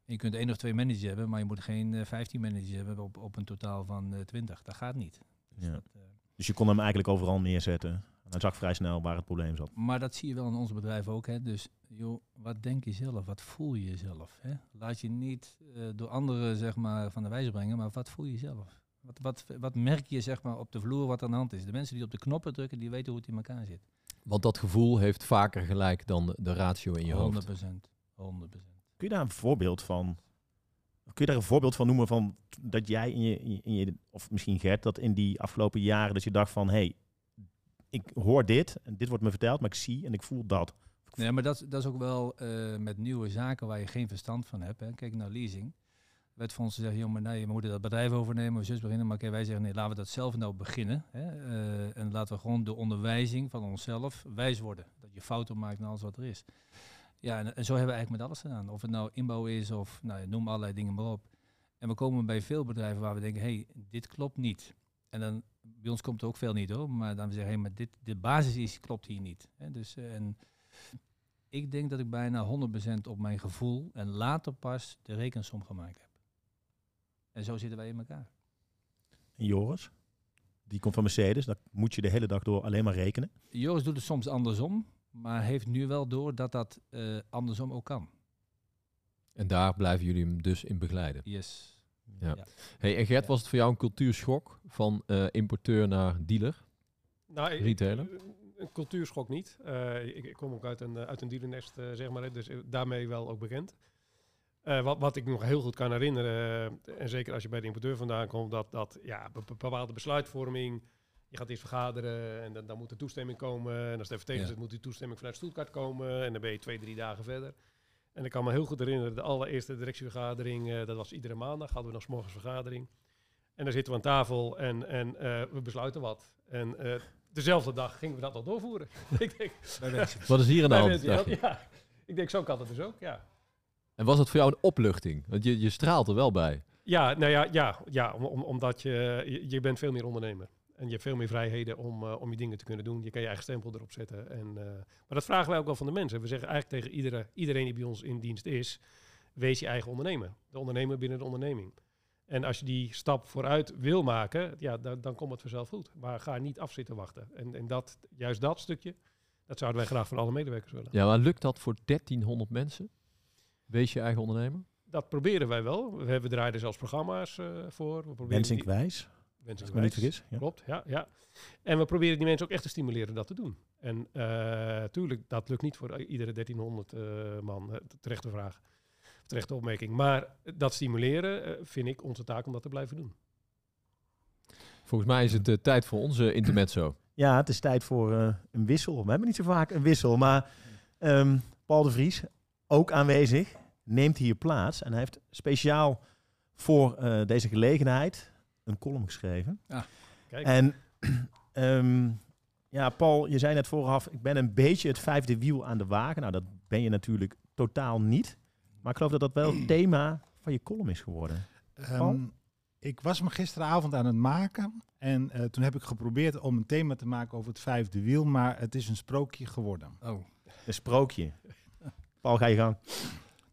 Je kunt één of twee managers hebben, maar je moet geen eh, 15 managers hebben op, op een totaal van eh 20. Dat gaat niet. Dus Ja. dat, eh, Dus je kon hem eigenlijk overal neerzetten. Hij zag vrij snel waar het probleem zat. Maar dat zie je wel in ons bedrijf ook. Hè. Dus joh, wat denk je zelf? Wat voel je zelf? Hè? Laat je niet eh, door anderen zeg maar, van de wijze brengen, maar wat voel je zelf? Wat, wat, wat merk je zeg maar, op de vloer wat aan de hand is? De mensen die op de knoppen drukken, die weten hoe het in elkaar zit. Want dat gevoel heeft vaker gelijk dan de ratio in je 100 hoofd. 100% Kun je daar een voorbeeld van? Kun je daar een voorbeeld van noemen van dat jij in je, in je, in je- of misschien Gert, dat in die afgelopen jaren dat je dacht van, hé, hey, ik hoor dit en dit wordt me verteld, maar ik zie en ik voel dat. Nee, maar dat, dat is ook wel eh, met nieuwe zaken waar je geen verstand van hebt. Hè. Kijk naar leasing. ons gezegd, joh, maar nee, we moeten dat bedrijf overnemen, we zus beginnen. Maar oké, wij zeggen, nee, laten we dat zelf nou beginnen. Hè. Eh, en laten we gewoon de onderwijzing van onszelf wijs worden. Dat je fouten maakt en alles wat er is. Ja, en, zo hebben we eigenlijk met alles gedaan. Of het nou inbouw is of nou, noem allerlei dingen maar op. En we komen bij veel bedrijven waar we denken, hé, hey, dit klopt niet. En dan, bij ons komt er ook veel niet hoor, maar dan zeggen we, hé, maar dit, de basis is, klopt hier niet. Hè. Dus, eh, en ik denk dat ik bijna 100% op mijn gevoel en later pas de rekensom gemaakt heb. En zo zitten wij in elkaar. En Joris, die komt van Mercedes, dat moet je de hele dag door alleen maar rekenen. Joris doet het soms andersom, maar heeft nu wel door dat dat eh, andersom ook kan. En daar blijven jullie hem dus in begeleiden. Yes. Ja. Ja. Hey, en Gert, was het voor jou een cultuurschok van eh, importeur naar dealer? Nou, ik- Retailer? Een cultuurschok niet. Eh, ik, ik kom ook uit een, eh, uit een dealernest, zeg maar, hè, dus daarmee wel ook bekend. Eh, wat, wat ik nog heel goed kan herinneren, en zeker als je bij de importeur vandaan komt, dat, dat ja, be- be- bepaalde besluitvorming, je gaat eerst vergaderen en dan, dan moet er toestemming komen. En als het even tegen Ja. zit, moet die toestemming vanuit Stuttgart komen. En dan ben je twee, drie dagen verder. En ik kan me heel goed herinneren, de allereerste directievergadering, eh, dat was iedere maandag, hadden we nog 's morgens vergadering. En dan zitten we aan tafel en, en eh, we besluiten wat. En eh, dezelfde dag gingen we dat al doorvoeren. ik denk. Wat is hier aan de hand? ja, ik denk zo kan het dus ook, ja. En was het voor jou een opluchting? Want je, je straalt er wel bij. Ja, nou ja, ja, ja om, om- omdat je, je, je bent veel meer ondernemer. En je hebt veel meer vrijheden om, eh, om je dingen te kunnen doen. Je kan je eigen stempel erop zetten. En, eh, maar dat vragen wij ook wel van de mensen. We zeggen eigenlijk tegen iedere, iedereen die bij ons in dienst is, wees je eigen ondernemer. De ondernemer binnen de onderneming. En als je die stap vooruit wil maken, ja, dan, dan komt het vanzelf goed. Maar ga niet af zitten wachten. En, en dat, juist dat stukje, dat zouden wij graag van alle medewerkers willen. Ja, maar lukt dat voor 1300 mensen? Wees je eigen ondernemer? Dat proberen wij wel. We, hebben draaien er zelfs programma's eh, voor. We proberen Wensink als ik me niet vergis. Ja. Klopt, ja, ja. En we proberen die mensen ook echt te stimuleren dat te doen. En eh tuurlijk, dat lukt niet voor iedere 1300 eh, man. terechte vraag. Terechte opmerking. Maar dat stimuleren eh, vind ik onze taak om dat te blijven doen. Volgens mij is het eh, tijd voor onze intermezzo. Ja, het is tijd voor eh, een wissel. We hebben niet zo vaak een wissel, maar ehm, Paul de Vries, ook aanwezig, neemt hier plaats. En hij heeft speciaal voor eh, deze gelegenheid een column geschreven. Kijk, En ehm, ja, Paul, je zei net vooraf, ik ben een beetje het vijfde wiel aan de wagen. Nou, dat ben je natuurlijk totaal niet. Maar ik geloof dat dat wel het thema van je column is geworden. Paul? Ehm, ik was me gisteravond aan het maken. En eh, toen heb ik geprobeerd om een thema te maken over het vijfde wiel. Maar het is een sprookje geworden. Oh, Een sprookje. Paul, ga je gang.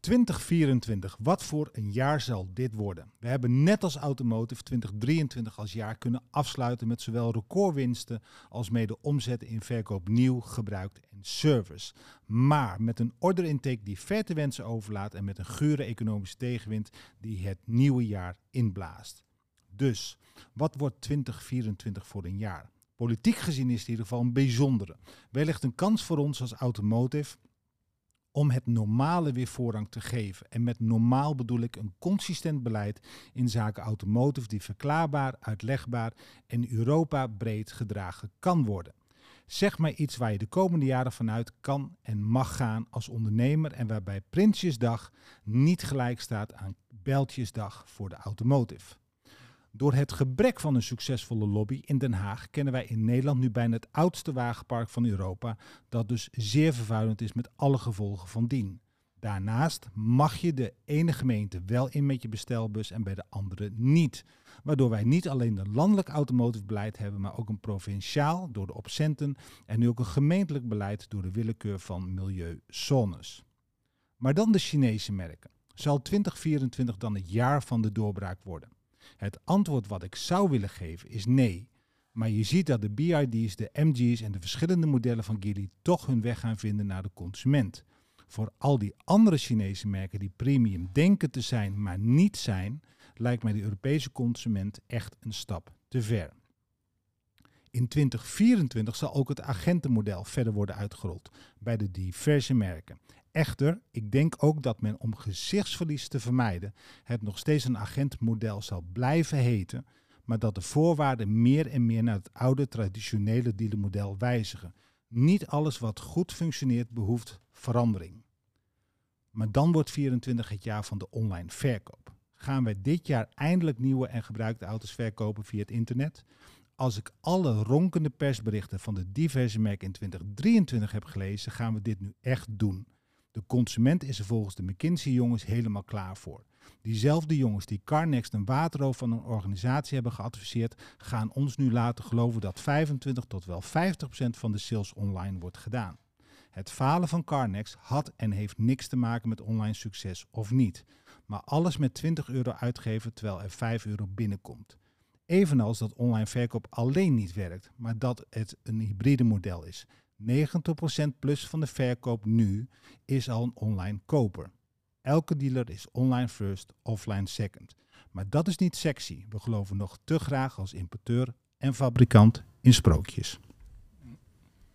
2024, wat voor een jaar zal dit worden? We hebben net als Automotive 2023 als jaar kunnen afsluiten met zowel recordwinsten als mede omzetten in verkoop nieuw, gebruikt en service. Maar met een order intake die ver te wensen overlaat en met een gure economische tegenwind die het nieuwe jaar inblaast. Dus, wat wordt 2024 voor een jaar? Politiek gezien is het in ieder geval een bijzondere. Wellicht een kans voor ons als Automotive om het normale weer voorrang te geven. En met normaal bedoel ik een consistent beleid in zaken automotive die verklaarbaar, uitlegbaar en Europa breed gedragen kan worden. Zeg maar iets waar je de komende jaren vanuit kan en mag gaan als ondernemer en waarbij Prinsjesdag niet gelijk staat aan Bijltjesdag voor de automotive. Door het gebrek van een succesvolle lobby in Den Haag kennen wij in Nederland nu bijna het oudste wagenpark van Europa, dat dus zeer vervuilend is met alle gevolgen van dien. Daarnaast mag je de ene gemeente wel in met je bestelbus en bij de andere niet. Waardoor wij niet alleen een landelijk automotive beleid hebben, maar ook een provinciaal door de opcenten en nu ook een gemeentelijk beleid door de willekeur van milieuzones. Maar dan de Chinese merken. Zal 2024 dan het jaar van de doorbraak worden? Het antwoord wat ik zou willen geven is nee. Maar je ziet dat de BID's, de MG's en de verschillende modellen van Geely toch hun weg gaan vinden naar de consument. Voor al die andere Chinese merken die premium denken te zijn, maar niet zijn, lijkt mij de Europese consument echt een stap te ver. In 2024 zal ook het agentenmodel verder worden uitgerold bij de diverse merken. Echter, ik denk ook dat men om gezichtsverlies te vermijden het nog steeds een agentmodel zal blijven heten, maar dat de voorwaarden meer en meer naar het oude traditionele dealermodel wijzigen. Niet alles wat goed functioneert behoeft verandering. Maar dan wordt 24 het jaar van de online verkoop. Gaan wij dit jaar eindelijk nieuwe en gebruikte auto's verkopen via het internet? Als ik alle ronkende persberichten van de diverse merken in 2023 heb gelezen, gaan we dit nu echt doen. De consument is er volgens de McKinsey-jongens helemaal klaar voor. Diezelfde jongens die CarNext een waterroof van een organisatie hebben geadviseerd, gaan ons nu laten geloven dat 25 tot wel 50% van de sales online wordt gedaan. Het falen van CarNext had en heeft niks te maken met online succes of niet. Maar alles met 20 euro uitgeven terwijl er 5 euro binnenkomt. Evenals dat online verkoop alleen niet werkt, maar dat het een hybride model is. 90% plus van de verkoop nu is al een online koper. Elke dealer is online first, offline second. Maar dat is niet sexy. We geloven nog te graag als importeur en fabrikant in sprookjes.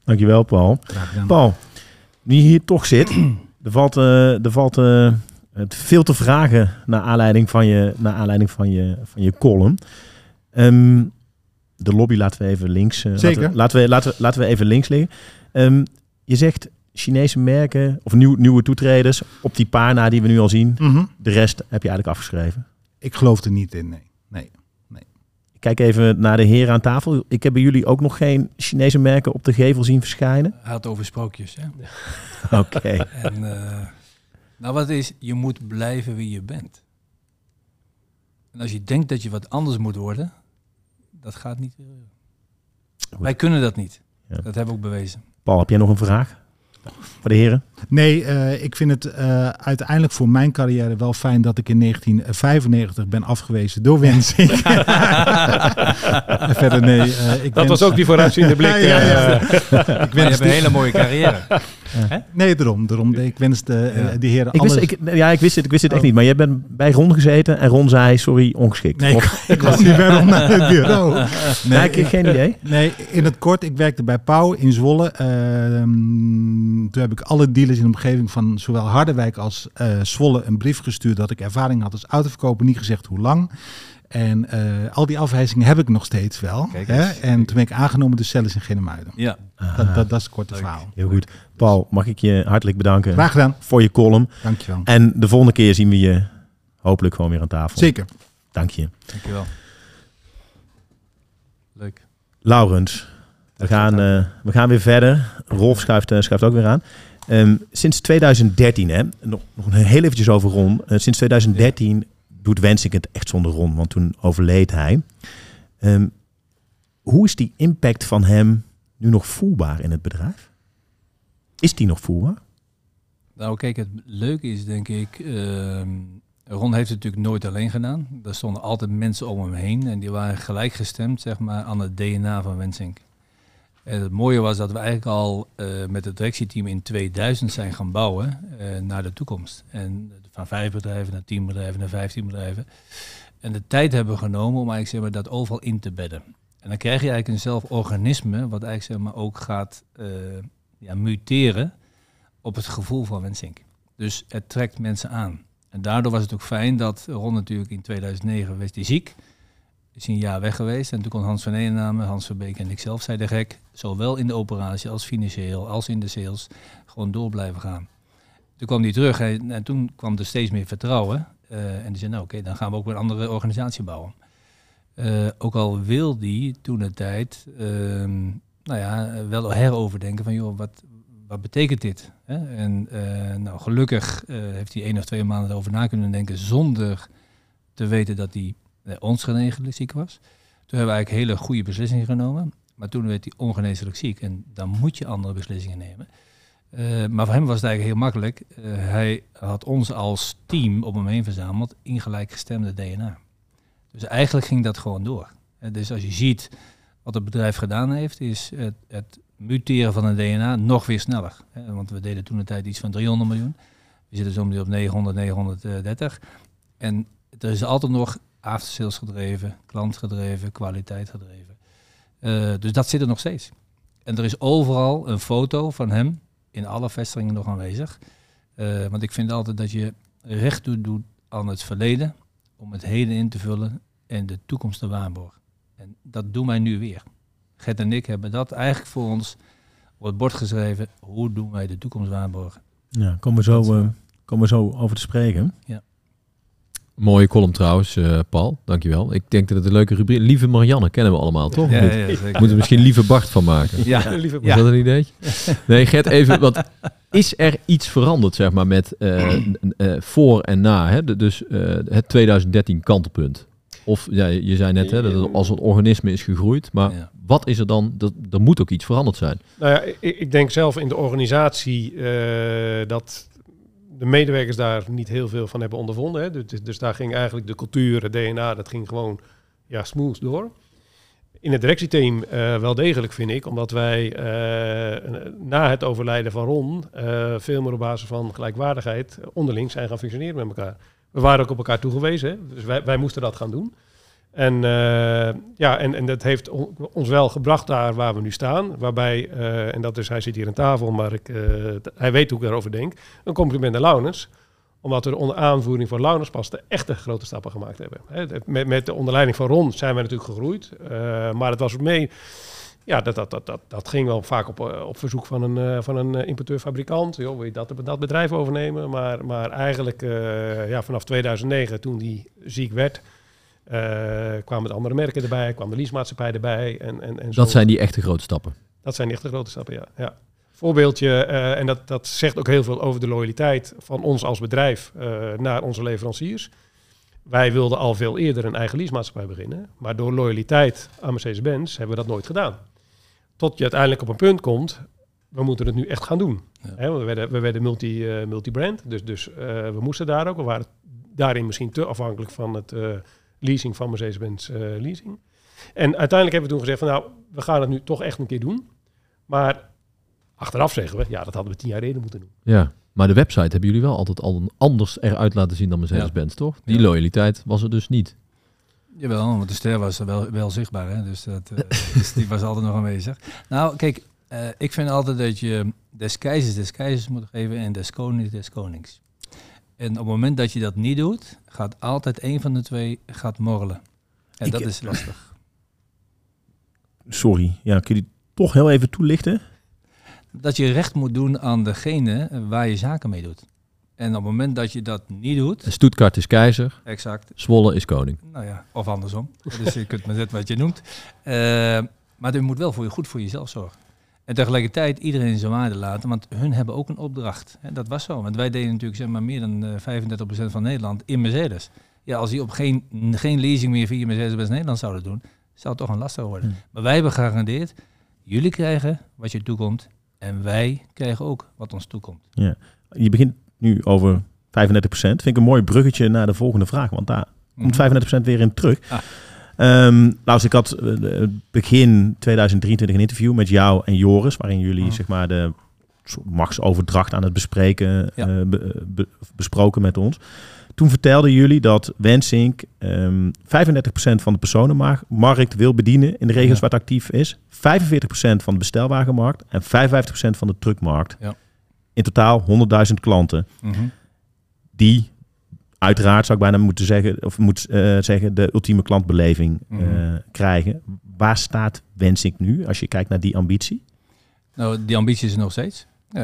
Dankjewel, Paul. Paul, je hier toch zit, er valt, eh, er valt eh, het veel te vragen naar aanleiding van je, naar aanleiding van je, van je column. Ehm, de lobby laten we even links. eh, Zeker. Laten we, laten we, laten we, laten we even links liggen. Ehm, je zegt Chinese merken of nieuw, nieuwe toetreders op die paar na die we nu al zien. Mhm. De rest heb je eigenlijk afgeschreven. Ik geloof er niet in, nee. nee. Ik kijk even naar de heren aan tafel. Ik heb bij jullie ook nog geen Chinese merken op de gevel zien verschijnen. Hij had over sprookjes. Hè? Oké. En, eh, nou, wat is, je moet blijven wie je bent. En als je denkt dat je wat anders moet worden, dat gaat niet. Wij kunnen dat niet. Ja. Dat hebben we ook bewezen. Paul, heb jij nog een vraag voor de heren? Nee, eh, ik vind het eh, uiteindelijk voor mijn carrière wel fijn dat ik in 1995 ben afgewezen door Wensing. Verder nee. eh, ik Dat wens- was ook die vooruitziende blik. Ja, ja, ja. Ik je hebt een hele mooie carrière. Nee, daarom. daarom. Ik wens de, eh, Ja. die heren Ik wist, alles... ik, ja, ik wist het, ik wist het echt Oh. niet. Maar jij bent bij Ron gezeten en Ron zei, sorry, ongeschikt. Nee, Of- ik, was niet bij Ron naar het bureau. Nee, Nee, ik heb geen idee. Nee, in het kort, ik werkte bij Pauw in Zwolle. Ehm, toen heb ik alle dealers in de omgeving van zowel Harderwijk als eh, Zwolle een brief gestuurd dat ik ervaring had als autoverkoper, niet gezegd hoe lang. En eh, al die afwijzingen heb ik nog steeds wel. Kijk hè? En toen ben ik aangenomen de Celles in Genemuiden. Ja. Dat, dat, dat is het korte Leuk. verhaal. Heel goed. Paul, mag ik je hartelijk bedanken Graag gedaan. voor je column. Dankjewel. En de volgende keer zien we je hopelijk gewoon weer aan tafel. Zeker. Dank je. Dankjewel. Leuk. Laurens, we gaan, eh, we gaan weer verder. Rolf schuift, eh, schuift ook weer aan. Ehm, sinds 2013, hè, nog, nog een heel eventjes over Ron. Sinds 2013 doet Wensink het echt zonder Ron, want toen overleed hij. Ehm, hoe is die impact van hem nu nog voelbaar in het bedrijf? Is die nog voelbaar? Nou, kijk, het leuke is denk ik. ehm, Ron heeft het natuurlijk nooit alleen gedaan. Er stonden altijd mensen om hem heen en die waren gelijkgestemd zeg maar, aan het DNA van Wensink. En het mooie was dat we eigenlijk al eh, met het directieteam in 2000 zijn gaan bouwen eh, naar de toekomst. En van vijf bedrijven naar tien bedrijven naar vijftien bedrijven. En de tijd hebben genomen om eigenlijk zeg maar, dat overal in te bedden. En dan krijg je eigenlijk een zelforganisme wat eigenlijk zeg maar, ook gaat eh, ja, muteren op het gevoel van Wensink. Dus het trekt mensen aan. En daardoor was het ook fijn dat Ron natuurlijk in 2009 was hij ziek. Is een jaar weg geweest. En toen kon Hans van Eenename, Hans Verbeek en ikzelf, zei de gek, zowel in de operatie als financieel, als in de sales, gewoon door blijven gaan. Toen kwam hij terug en, en toen kwam er steeds meer vertrouwen. Eh, en die zei, nou oké, dan gaan we ook een andere organisatie bouwen. Eh, ook al wil die toen de tijd, ehm, nou ja, wel heroverdenken van, joh, wat, wat betekent dit? Hè? En eh, nou, gelukkig heeft hij één of twee maanden erover na kunnen denken zonder te weten dat hij eh, ongeneeslijk ziek was. Toen hebben we eigenlijk hele goede beslissingen genomen. Maar toen werd hij ongeneeslijk ziek en dan moet je andere beslissingen nemen. Eh, maar voor hem was het eigenlijk heel makkelijk. Eh, hij had ons als team op hem heen verzameld in gelijkgestemde DNA. Dus eigenlijk ging dat gewoon door. Eh, dus als je ziet Wat het bedrijf gedaan heeft, is het, het muteren van een DNA nog weer sneller. Want we deden toen een tijd iets van 300 miljoen. We zitten zo nu op 900, 930. En er is altijd nog aftersales gedreven, klantgedreven, kwaliteit gedreven. Dus dat zit er nog steeds. En er is overal een foto van hem in alle vestigingen nog aanwezig. Uh, want ik vind altijd dat je recht doet aan het verleden om het heden in te vullen en de toekomst te waarborgen. En dat doen wij nu weer. Gert en ik hebben dat eigenlijk voor ons op het bord geschreven. Hoe doen wij de toekomst waarborgen? Ja, komen we zo, uh, komen we zo over te spreken. Ja. Mooie column trouwens, uh, Paul. Dankjewel. Ik denk dat het een leuke rubriek Lieve Marianne kennen we allemaal, toch? Ja, ja, ja Moeten we misschien Lieve Bart van maken. Ja, lieve Is dat een idee? Nee, Gert, even, wat is er iets veranderd, zeg maar, met uh, uh, voor en na? Hè? Dus het 2013 kantelpunt. Of ja, je zei net hè, dat het als een organisme is gegroeid, maar ja. wat is er dan? Dat, er moet ook iets veranderd zijn. Nou ja, ik, ik denk zelf in de organisatie dat de medewerkers daar niet heel veel van hebben ondervonden. Hè. Dus, dus, daar ging eigenlijk de cultuur, het DNA, dat ging gewoon ja, smooth door. In het directieteam uh, wel degelijk, vind ik, omdat wij uh, na het overlijden van Ron uh, veel meer op basis van gelijkwaardigheid onderling zijn gaan functioneren met elkaar. We waren ook op elkaar toegewezen, hè. dus wij, wij moesten dat gaan doen. En, uh, ja, en, en dat heeft ons wel gebracht daar waar we nu staan. Waarbij, uh, en dat is, hij zit hier aan tafel, maar ik, uh, hij weet hoe ik daarover denk. Een compliment naar Launens. Omdat we onder aanvoering van Launens pas de echte grote stappen gemaakt hebben. Met, met de onderleiding van Ron zijn we natuurlijk gegroeid. maar het was mee. Ja, dat, dat, dat, dat, ging wel vaak op, op verzoek van een, van een importeur-fabrikant. Joh, wil je dat, dat bedrijf overnemen? Maar, maar eigenlijk ja, vanaf 2009, toen die ziek werd kwamen de andere merken erbij, kwam de leasemaatschappij erbij. En, en, en zo. Dat zijn die echte grote stappen? Dat zijn die echte grote stappen, ja. ja. Voorbeeldje, uh, en dat, dat zegt ook heel veel over de loyaliteit van ons als bedrijf uh, naar onze leveranciers. Wij wilden al veel eerder een eigen leasemaatschappij beginnen, maar door loyaliteit aan Mercedes-Benz hebben we dat nooit gedaan. Tot je uiteindelijk op een punt komt, we moeten het nu echt gaan doen. Ja. We werden, we werden multi, multi-brand, dus, dus we moesten daar ook. We waren daarin misschien te afhankelijk van het leasing van Mercedes-Benz uh, leasing. En uiteindelijk hebben we toen gezegd van nou, we gaan het nu toch echt een keer doen. Maar achteraf zeggen we, ja, dat hadden we tien jaar eerder moeten doen. Ja, maar de website hebben jullie wel altijd al anders eruit laten zien dan Mercedes-Benz, ja. toch? Die ja. loyaliteit was er dus niet. Jawel, want de ster was wel, wel zichtbaar, hè? Dus, dat, uh, dus die was altijd nog aanwezig. Nou, kijk, uh, ik vind altijd dat je des keizers des keizers moet geven en des konings des konings. En op het moment dat je dat niet doet, gaat altijd een van de twee gaat morrelen. En ik, dat is lastig. Sorry, ja, kun je toch heel even toelichten? Dat je recht moet doen aan degene waar je zaken mee doet. En op het moment dat je dat niet doet... Stuttgart is keizer. Exact. Zwolle is koning. Nou ja, of andersom. dus je kunt maar zetten wat je noemt. Uh, maar je moet wel voor je, goed voor jezelf zorgen. En tegelijkertijd iedereen zijn waarde laten, want hun hebben ook een opdracht. En dat was zo, want wij deden natuurlijk zeg maar, meer dan uh, 35% van Nederland in Mercedes. Ja, als die op geen, geen leasing meer via Mercedes-Benz Nederland zouden doen, zou het toch een lastig worden. Hmm. Maar wij hebben gegarandeerd, jullie krijgen wat je toekomt en wij krijgen ook wat ons toekomt. Ja. Je begint nu over 35%. Vind ik een mooi bruggetje naar de volgende vraag, want daar komt 35% weer in terug. Ah. Um, nou, ik had uh, begin 2023 een interview met jou en Joris, waarin jullie oh. zeg maar de machtsoverdracht aan het bespreken, ja. uh, be, be, besproken met ons. Toen vertelden jullie dat Wensink um, 35% van de personenmarkt wil bedienen in de regio's ja. waar het actief is, 45% van de bestelwagenmarkt en 55% van de truckmarkt. Ja. In totaal 100.000 klanten. Mm -hmm. Die uiteraard zou ik bijna moeten zeggen, of moet uh, zeggen, de ultieme klantbeleving uh, mm. krijgen. Waar staat Wensink nu als je kijkt naar die ambitie? Nou, die ambitie is er nog steeds. Uh,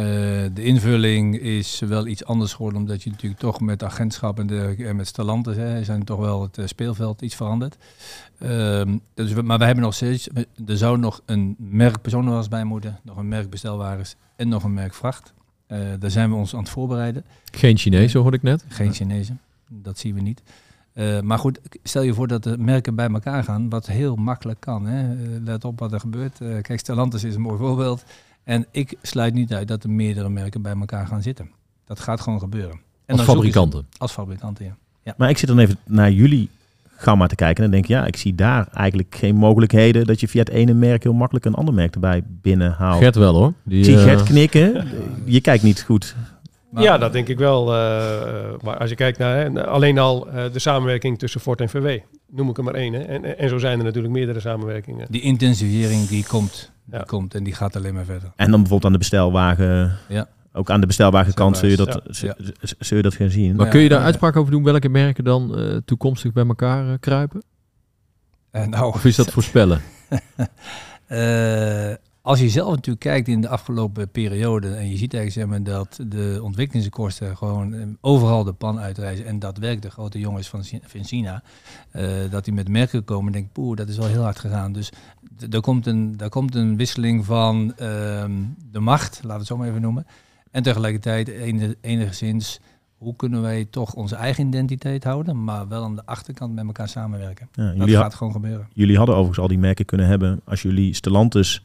de invulling is wel iets anders geworden, omdat je natuurlijk toch met agentschap en, de, en met Stellantis hè, zijn toch wel het speelveld iets veranderd. Ehm, dus we, maar we hebben nog steeds, er zou nog een merk personenwagens bij moeten, nog een merk bestelwagens en nog een merk vracht. Uh, daar zijn we ons aan het voorbereiden. Geen Chinezen hoorde ik net. Geen Chinezen, dat zien we niet. Uh, maar goed, stel je voor dat de merken bij elkaar gaan, wat heel makkelijk kan. Hè? Uh, let op wat er gebeurt. kijk, Stellantis is een mooi voorbeeld. En ik sluit niet uit dat er meerdere merken bij elkaar gaan zitten. Dat gaat gewoon gebeuren. En als fabrikanten? Als fabrikanten, ja. ja. Maar ik zit dan even naar jullie gamma te kijken. En dan denk je, ja, ik zie daar eigenlijk geen mogelijkheden dat je via het ene merk heel makkelijk een ander merk erbij binnenhaalt. Gert wel hoor. Die, ik zie eh, Gert knikken. Je kijkt niet goed. Maar- ja, dat denk ik wel. eh, maar als je kijkt naar hè, alleen al eh, de samenwerking tussen Ford en VW, noem ik er maar één. Hè. En, en zo zijn er natuurlijk meerdere samenwerkingen. Die intensivering die komt, die Ja. komt en die gaat alleen maar verder. En dan bijvoorbeeld aan de bestelwagen. Ja. Ook aan de bestelwagenkant zul je dat, Ja. zul- je dat gaan zien. Maar Ja, kun je daar ja. uitspraak over doen welke merken dan eh, toekomstig bij elkaar eh, kruipen? En nou, Of is dat voorspellen? Eh, als je zelf natuurlijk kijkt in de afgelopen periode en je ziet eigenlijk zeg maar, dat de ontwikkelingskosten gewoon overal de pan uitreizen en dat werkt de grote jongens van, Chi- van China, eh, dat die met merken komen en denken, poeh, dat is wel heel hard gegaan. Dus d- er komt een, daar komt een wisseling van ehm, de macht, laten we het zo maar even noemen, en tegelijkertijd enigszins hoe kunnen wij toch onze eigen identiteit houden, maar wel aan de achterkant met elkaar samenwerken. Ja, Dat jullie, gaat gewoon gebeuren. jullie hadden overigens al die merken kunnen hebben als jullie Stellantis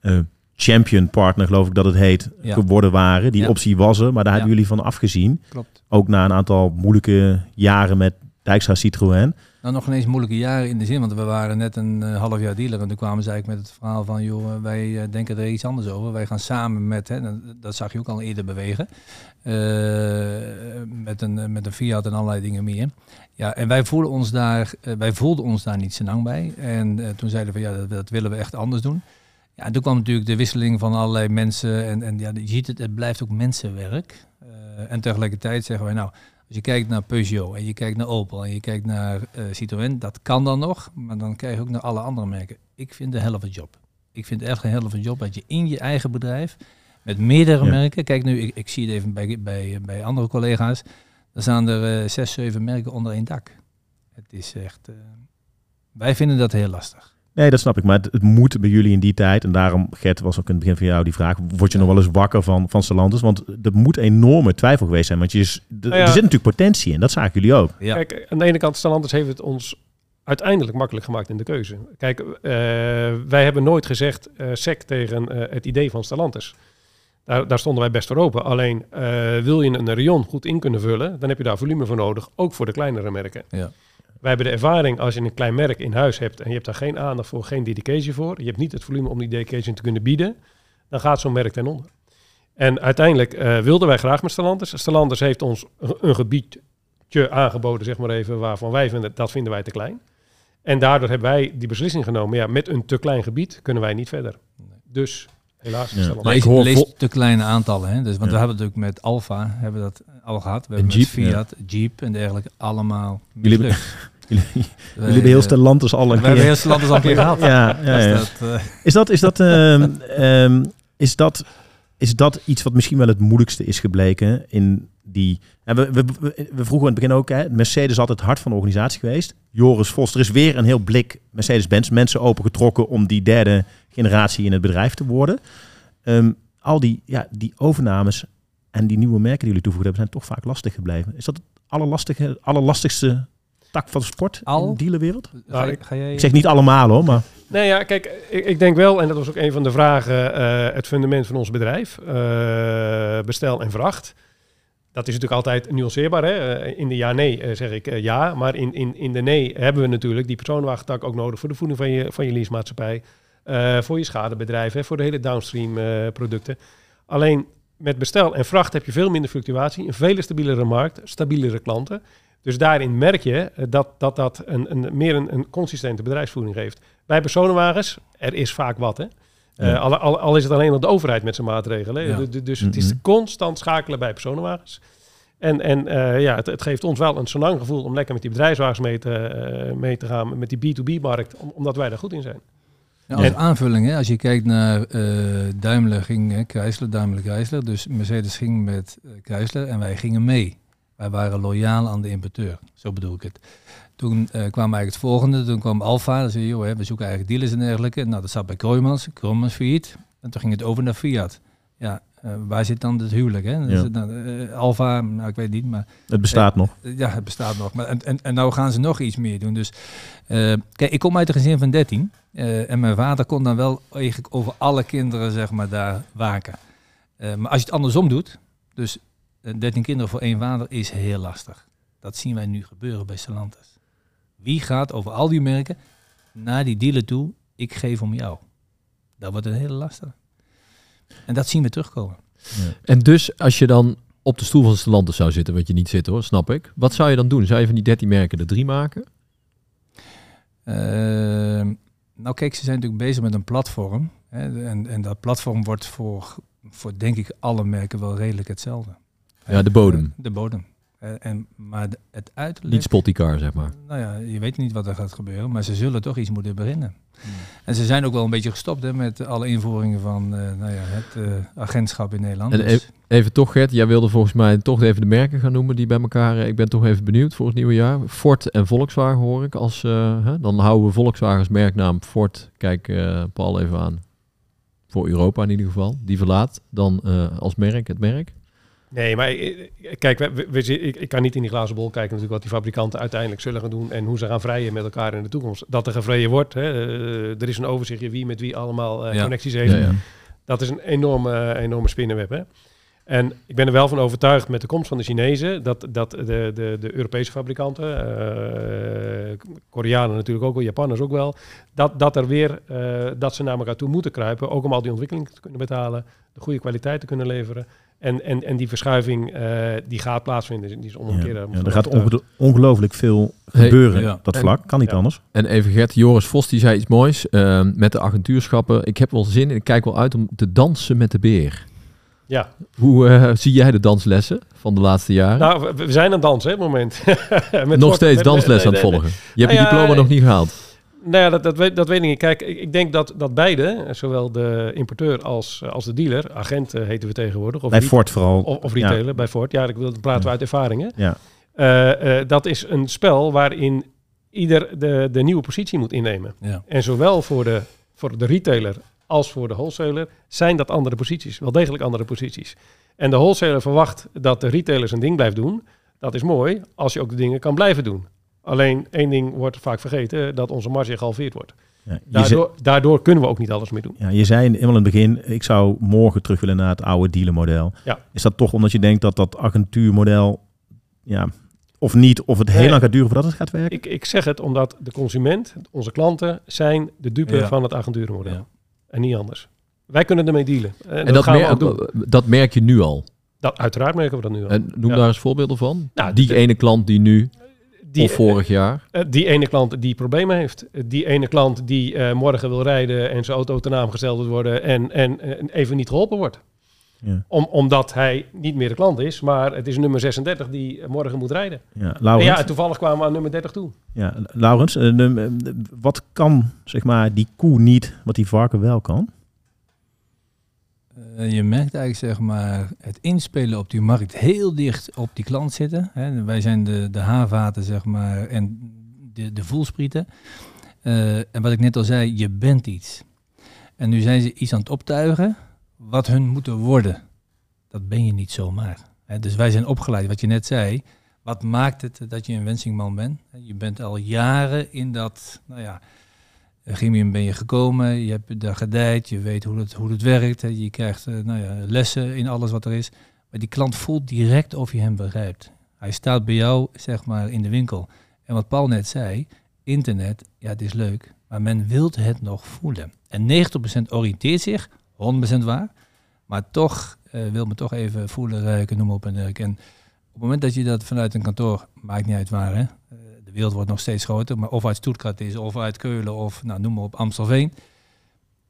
eh, champion partner, geloof ik dat het heet, Ja. geworden waren. Die Ja. optie was er, maar daar hebben jullie van afgezien. Klopt. Ook na een aantal moeilijke jaren met Dijkstra Citroën. Nou, nog ineens moeilijke jaren in de zin, want we waren net een eh, half jaar dealer en toen kwamen ze eigenlijk met het verhaal van, joh, eh, wij eh, denken er iets anders over. Wij gaan samen met, hè, dat, zag je ook al eerder bewegen, met, een, met een Fiat en allerlei dingen meer. Ja, en wij voelden ons daar, wij voelden ons daar niet zo lang bij. En toen zeiden we, ja, dat, willen we echt anders doen. Ja, en toen kwam natuurlijk de wisseling van allerlei mensen en, en ja, je ziet het, het blijft ook mensenwerk. En tegelijkertijd zeggen wij, nou, als je kijkt naar Peugeot en je kijkt naar Opel en je kijkt naar eh, Citroën, dat kan dan nog, maar dan krijg je ook naar alle andere merken. Ik vind de helft job. Ik vind echt een helft job dat je in je eigen bedrijf met meerdere Ja. merken, kijk nu, ik, ik zie het even bij, bij, bij andere collega's, dan staan er eh, zes, zeven merken onder één dak. Het is echt, eh, wij vinden dat heel lastig. Nee, dat snap ik. Maar het, het moet bij jullie in die tijd. En daarom, Gert, was ook in het begin van jou die vraag. Word je nog wel eens wakker van, van Stellantis? Want er moet enorme twijfel geweest zijn. Want je, is- Nou ja. er zit natuurlijk potentie in. Dat zagen jullie ook. Ja. Kijk, aan de ene kant, Stellantis heeft het ons uiteindelijk makkelijk gemaakt in de keuze. Kijk, eh, wij hebben nooit gezegd eh sec tegen eh, het idee van Stellantis. Daar, daar stonden wij best voor open. Alleen eh, wil je een rayon goed in kunnen vullen, dan heb je daar volume voor nodig, ook voor de kleinere merken. Ja. Wij hebben de ervaring als je een klein merk in huis hebt en je hebt daar geen aandacht voor, geen dedication voor, je hebt niet het volume om die dedication te kunnen bieden, dan gaat zo'n merk ten onder. En uiteindelijk eh, wilden wij graag met Stellantis. Stellantis heeft ons een, gebiedje aangeboden, zeg maar even, waarvan wij vinden dat vinden wij te klein. En daardoor hebben wij die beslissing genomen. Ja, met een te klein gebied kunnen wij niet verder. Dus helaas. Ja. Maar ik lees, hoor lees te kleine aantallen. Hè? Dus, want Ja. we hebben natuurlijk met Alfa hebben we dat al gehad. We En hebben met Jeep, Fiat, Jeep en dergelijke allemaal Jullie. Jullie, jullie hebben heel eh, Stellantis al We een hebben keer... heel Stellantis al een keer gehad. Ja, ja, Dus dat, eh, Is dat, is dat, ehm, ehm, is dat, is dat iets wat misschien wel het moeilijkste is gebleken in die... En we, we, we, vroegen in het begin ook, hè, Mercedes is altijd het hart van de organisatie geweest. Joris Vos, er is weer een heel blik Mercedes-Benz, mensen opengetrokken om die derde generatie in het bedrijf te worden. Ehm, al die, ja, die overnames en die nieuwe merken die jullie toegevoegd hebben, zijn toch vaak lastig gebleven. Is dat het allerlastigste tak van sport Al? in de dealerwereld? ga, ga jij, Ik zeg niet allemaal hoor, maar... Nee, ja, kijk, ik, ik denk wel, en dat was ook een van de vragen, eh, het fundament van ons bedrijf, eh, bestel en vracht. Dat is natuurlijk altijd nuanceerbaar. Hè? Eh, in de ja-nee zeg ik ja, maar in, in, in de nee hebben we natuurlijk die personenwagentak ook nodig voor de voeding van je, van je leasemaatschappij, eh, voor je schadebedrijf, hè, voor de hele downstream eh, producten. Alleen met bestel en vracht heb je veel minder fluctuatie, een veel stabielere markt, stabielere klanten. Dus daarin merk je eh, dat dat, dat een, een, meer een, een consistente bedrijfsvoering geeft. Bij personenwagens, er is vaak wat. Hè? Eh, al, al, al is het alleen nog de overheid met zijn maatregelen. Ja. Dus het is Mhm. constant schakelen bij personenwagens. En, en eh, ja, het, het geeft ons wel een lang gevoel om lekker met die bedrijfswagens mee te, mee te gaan, met die B2B-markt, om- omdat wij daar goed in zijn. Ja, als En- aanvulling, hè, als je kijkt naar Daimler ging hè, Chrysler, Daimler Chrysler. Dus Mercedes ging met Chrysler en wij gingen mee. Wij waren loyaal aan de importeur, zo bedoel ik het. Toen eh, kwam eigenlijk het volgende, toen kwam Alfa. Dan zei je, joh, hè, we zoeken eigenlijk dealers en dergelijke. Nou, dat zat bij Kroijmans, Kroijmans failliet. En toen ging het over naar Fiat. Ja, eh, waar zit dan het huwelijk? Hè? Nou, Alfa, nou, ik weet niet, maar Het bestaat nog. Ja, het bestaat nog. Maar, en, en, en nou gaan ze nog iets meer doen. Dus kijk, ik kom uit een gezin van 13. eh, en mijn vader kon dan wel eigenlijk over alle kinderen, zeg maar, daar waken. Maar als je het andersom doet, dus 13 kinderen voor één vader is heel lastig. Dat zien wij nu gebeuren bij Stellantis. Wie gaat over al die merken naar die dealer toe, ik geef om jou. Dat wordt een hele lastige. En dat zien we terugkomen. En dus als je dan op de stoel van Stellantis zou zitten, wat je niet zit hoor, snap ik. Wat zou je dan doen? Zou je van die 13 merken er drie maken? Ehm, nou kijk, ze zijn natuurlijk bezig met een platform. Hè, en, en dat platform wordt voor, voor denk ik alle merken wel redelijk hetzelfde. Ja, de bodem. De bodem. En, maar het uiterlijk... Niet Spotticar, zeg maar. Nou ja, je weet niet wat er gaat gebeuren, maar ze zullen toch iets moeten beginnen. En ze zijn ook wel een beetje gestopt hè, met alle invoeringen van eh, nou ja, het eh, agentschap in Nederland. En Dus- Even toch, Gert, jij wilde volgens mij toch even de merken gaan noemen die bij elkaar... eh, Ik ben toch even benieuwd voor het nieuwe jaar. Ford en Volkswagen hoor ik als... hè, dan houden we Volkswagen als merknaam. Ford, kijk Paul even aan. Voor Europa in ieder geval. Die verlaat dan als merk het merk. Nee, maar eh, kijk, we, ik, ik kan niet in die glazen bol kijken natuurlijk wat die fabrikanten uiteindelijk zullen gaan doen en hoe ze gaan vrijen met elkaar in de toekomst. Dat er gevreden wordt, hè, eh, er is een overzichtje wie met wie allemaal eh, Ja. connecties heeft. Ja, ja. Dat is een enorme, enorme spinnenweb. Hè? En ik ben er wel van overtuigd met de komst van de Chinezen dat, dat de, de, de Europese fabrikanten, eh, Koreanen natuurlijk ook wel, Japanners ook wel, dat, dat er weer eh, dat ze naar elkaar toe moeten kruipen, ook om al die ontwikkeling te kunnen betalen, de goede kwaliteit te kunnen leveren. En, en, en die verschuiving eh, die gaat plaatsvinden, die is Ja, onomkeerbaar. ja, er gaat onge- ongelooflijk veel Hey, gebeuren ja. dat En- vlak. Kan niet ja. anders. En even Gert, Joris Vos die zei iets moois uh, met de agentuurschappen. Ik heb wel zin en ik kijk wel uit om te dansen met de beer. Ja, Hoe uh, zie jij de danslessen van de laatste jaren? nou, we, zijn aan het dansen hè, op het moment. Met nog steeds met- dansles nee, aan het nee, volgen. Je hebt Nou je ja, diploma nog niet gehaald. Nou ja, dat, dat, weet, dat weet ik niet. Kijk, ik, ik denk dat, dat beide, eh, zowel de importeur als, als de dealer, agent eh, heten we tegenwoordig, of, Bij Ford vooral. of, of Ja. retailer, bij Ford, ja, ik wil, dat praten we uit ervaringen. Ja. Eh, eh, dat is een spel waarin ieder de, de nieuwe positie moet innemen. ja. En zowel voor de, voor de retailer als voor de wholesaler zijn dat andere posities, wel degelijk andere posities. En de wholesaler verwacht dat de retailer zijn ding blijft doen. Dat is mooi als je ook de dingen kan blijven doen. Alleen één ding wordt vaak vergeten, dat onze marge gehalveerd wordt. Ja, Daardoor, daardoor kunnen we ook niet alles meer doen. ja, je zei in- helemaal in het begin, ik zou morgen terug willen naar het oude dealermodel. Ja. Is dat toch omdat je denkt dat dat agentuurmodel, ja, of niet, of het heel Nee. lang gaat duren voordat het gaat werken? Ik, ik zeg het omdat de consument, onze klanten, zijn de dupe Ja. van het agenturenmodel. Ja. En niet anders. Wij kunnen ermee dealen. En, En dat, dat, gaan mer- ook doen. dat merk je nu al. Dat, uiteraard merken we dat nu al. En noem Ja. daar eens voorbeelden van. Nou, die de- ene klant die nu die, of vorig jaar. eh, die ene klant die problemen heeft. Eh, Die ene klant die eh, morgen wil rijden en zijn auto ten naam gesteld wil worden en, en, en even niet geholpen wordt. Ja. Om, omdat hij niet meer de klant is, maar het is nummer 36 die eh, morgen moet rijden. Ja, En Laurens, ja, ja, toevallig kwamen we aan nummer 30 toe. Laurens eh, de- de- wat kan zeg maar, die koe niet, wat die varken wel kan? Eh, je merkt eigenlijk zeg maar het inspelen op die markt heel dicht op die klant zitten. Hè. Wij zijn de, de haarvaten zeg maar en de, de voelsprieten. Eh, en wat ik net al zei, je bent iets. En nu zijn ze iets aan het optuigen wat hun moeten worden. Dat ben je niet zomaar. Hè. Dus wij zijn opgeleid, wat je net zei. Wat maakt het dat je een wensingman bent? Je bent al jaren in dat, nou ja, Gimium ben je gekomen, je hebt daar gedijd, je weet hoe het, hoe het werkt. Je krijgt eh, nou ja, lessen in alles wat er is. Maar die klant voelt direct of je hem begrijpt. Hij staat bij jou, zeg maar, in de winkel. En wat Paul net zei, internet, ja, het is leuk, maar men wil het nog voelen. En 90% oriënteert zich, 100% waar, maar toch eh, wil men toch even voelen, ruiken, noem op en dergelijke. En op het moment dat je dat vanuit een kantoor, maakt niet uit waar, hè, de wereld wordt nog steeds groter, maar of uit Stuttgart is, of uit Keulen, of nou, noem maar op Amstelveen,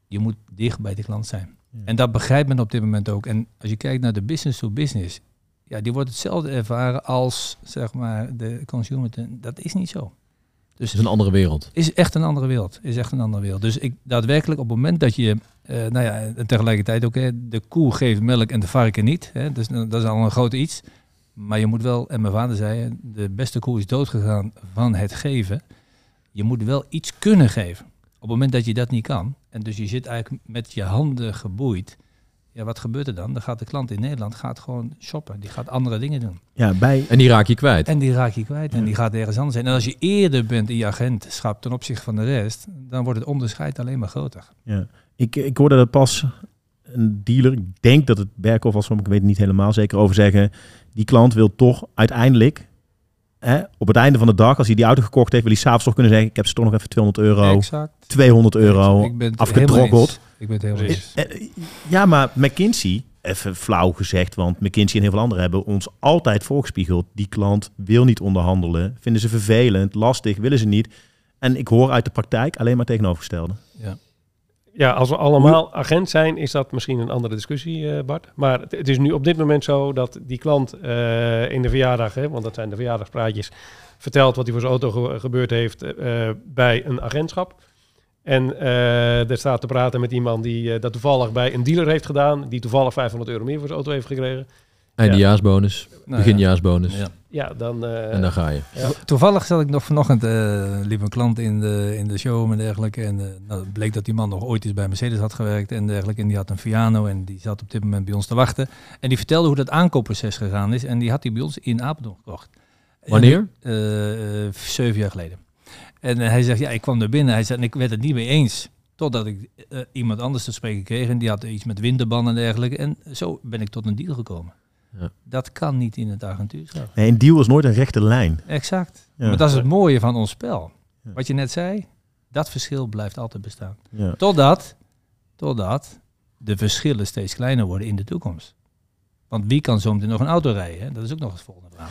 je moet dicht bij de klant zijn. Ja. En dat begrijpt men op dit moment ook. En als je kijkt naar de business to business, ja, die wordt hetzelfde ervaren als zeg maar de consumer. ten- Dat is niet zo. Dus Het is een andere wereld. is echt een andere wereld. Is echt een andere wereld. Dus ik daadwerkelijk op het moment dat je, eh, nou ja, en tegelijkertijd ook, hè, de koe geeft melk en de varken niet. Hè, dus dat is al een groot iets. Maar je moet wel, en mijn vader zei, de beste koe is doodgegaan van het geven. Je moet wel iets kunnen geven. Op het moment dat je dat niet kan, en dus je zit eigenlijk met je handen geboeid. Ja, wat gebeurt er dan? Dan gaat de klant in Nederland gaat gewoon shoppen. Die gaat andere dingen doen. Ja, bij, En die raak je kwijt. En die raak je kwijt en die gaat ergens anders zijn. En als je eerder bent in je agentschap ten opzichte van de rest, dan wordt het onderscheid alleen maar groter. ja. Ik, ik hoorde er pas een dealer, ik denk dat het Berkhoff was, maar ik weet het niet helemaal zeker over zeggen. Die klant wil toch uiteindelijk hè, op het einde van de dag, als hij die auto gekocht heeft, wil hij s'avonds toch kunnen zeggen, ik heb ze toch nog even 200 euro, Exact. 200 euro afgetroggeld. eens. Ik ben het helemaal Precies. eens. Eh, eh, Ja, maar McKinsey, even flauw gezegd, want McKinsey en heel veel anderen hebben ons altijd voorgespiegeld. Die klant wil niet onderhandelen, vinden ze vervelend, lastig, willen ze niet. En ik hoor uit de praktijk alleen maar tegenovergestelde. Ja, als we allemaal agent zijn, is dat misschien een andere discussie, eh, Bart. Maar het, het is nu op dit moment zo dat die klant eh, in de verjaardag, hè, want dat zijn de verjaardagspraatjes, vertelt wat hij voor zijn auto ge- gebeurd heeft eh, bij een agentschap. En er staat te praten met iemand die dat toevallig bij een dealer heeft gedaan, die toevallig 500 euro meer voor zijn auto heeft gekregen. Eindejaarsbonus, Nou, beginjaarsbonus. ja. Ja, dan... eh, En dan ga je. ja. Toevallig zat ik nog vanochtend, eh liep een klant in de, in de show en dergelijke. En eh, nou, het bleek dat die man nog ooit eens bij Mercedes had gewerkt en dergelijke. En die had een Fiano en die zat op dit moment bij ons te wachten. En die vertelde hoe dat aankoopproces gegaan is. En die had hij bij ons in Apeldoorn gekocht. Wanneer? En, zeven jaar geleden. En hij zegt, ja, ik kwam er binnen. Hij zegt, en ik werd het niet mee eens. Totdat ik iemand anders te spreken kreeg. En die had iets met winterbanden en dergelijke. En zo ben ik tot een deal gekomen. Ja. Dat kan niet in het agentuurschap. Nee, een deal is nooit een rechte lijn. Exact. Ja. Maar dat is het mooie van ons spel. Ja. Wat je net zei, dat verschil blijft altijd bestaan. Ja. Totdat, totdat de verschillen steeds kleiner worden in de toekomst. Want wie kan zometeen nog een auto rijden? Hè? Dat is ook nog het volgende verhaal.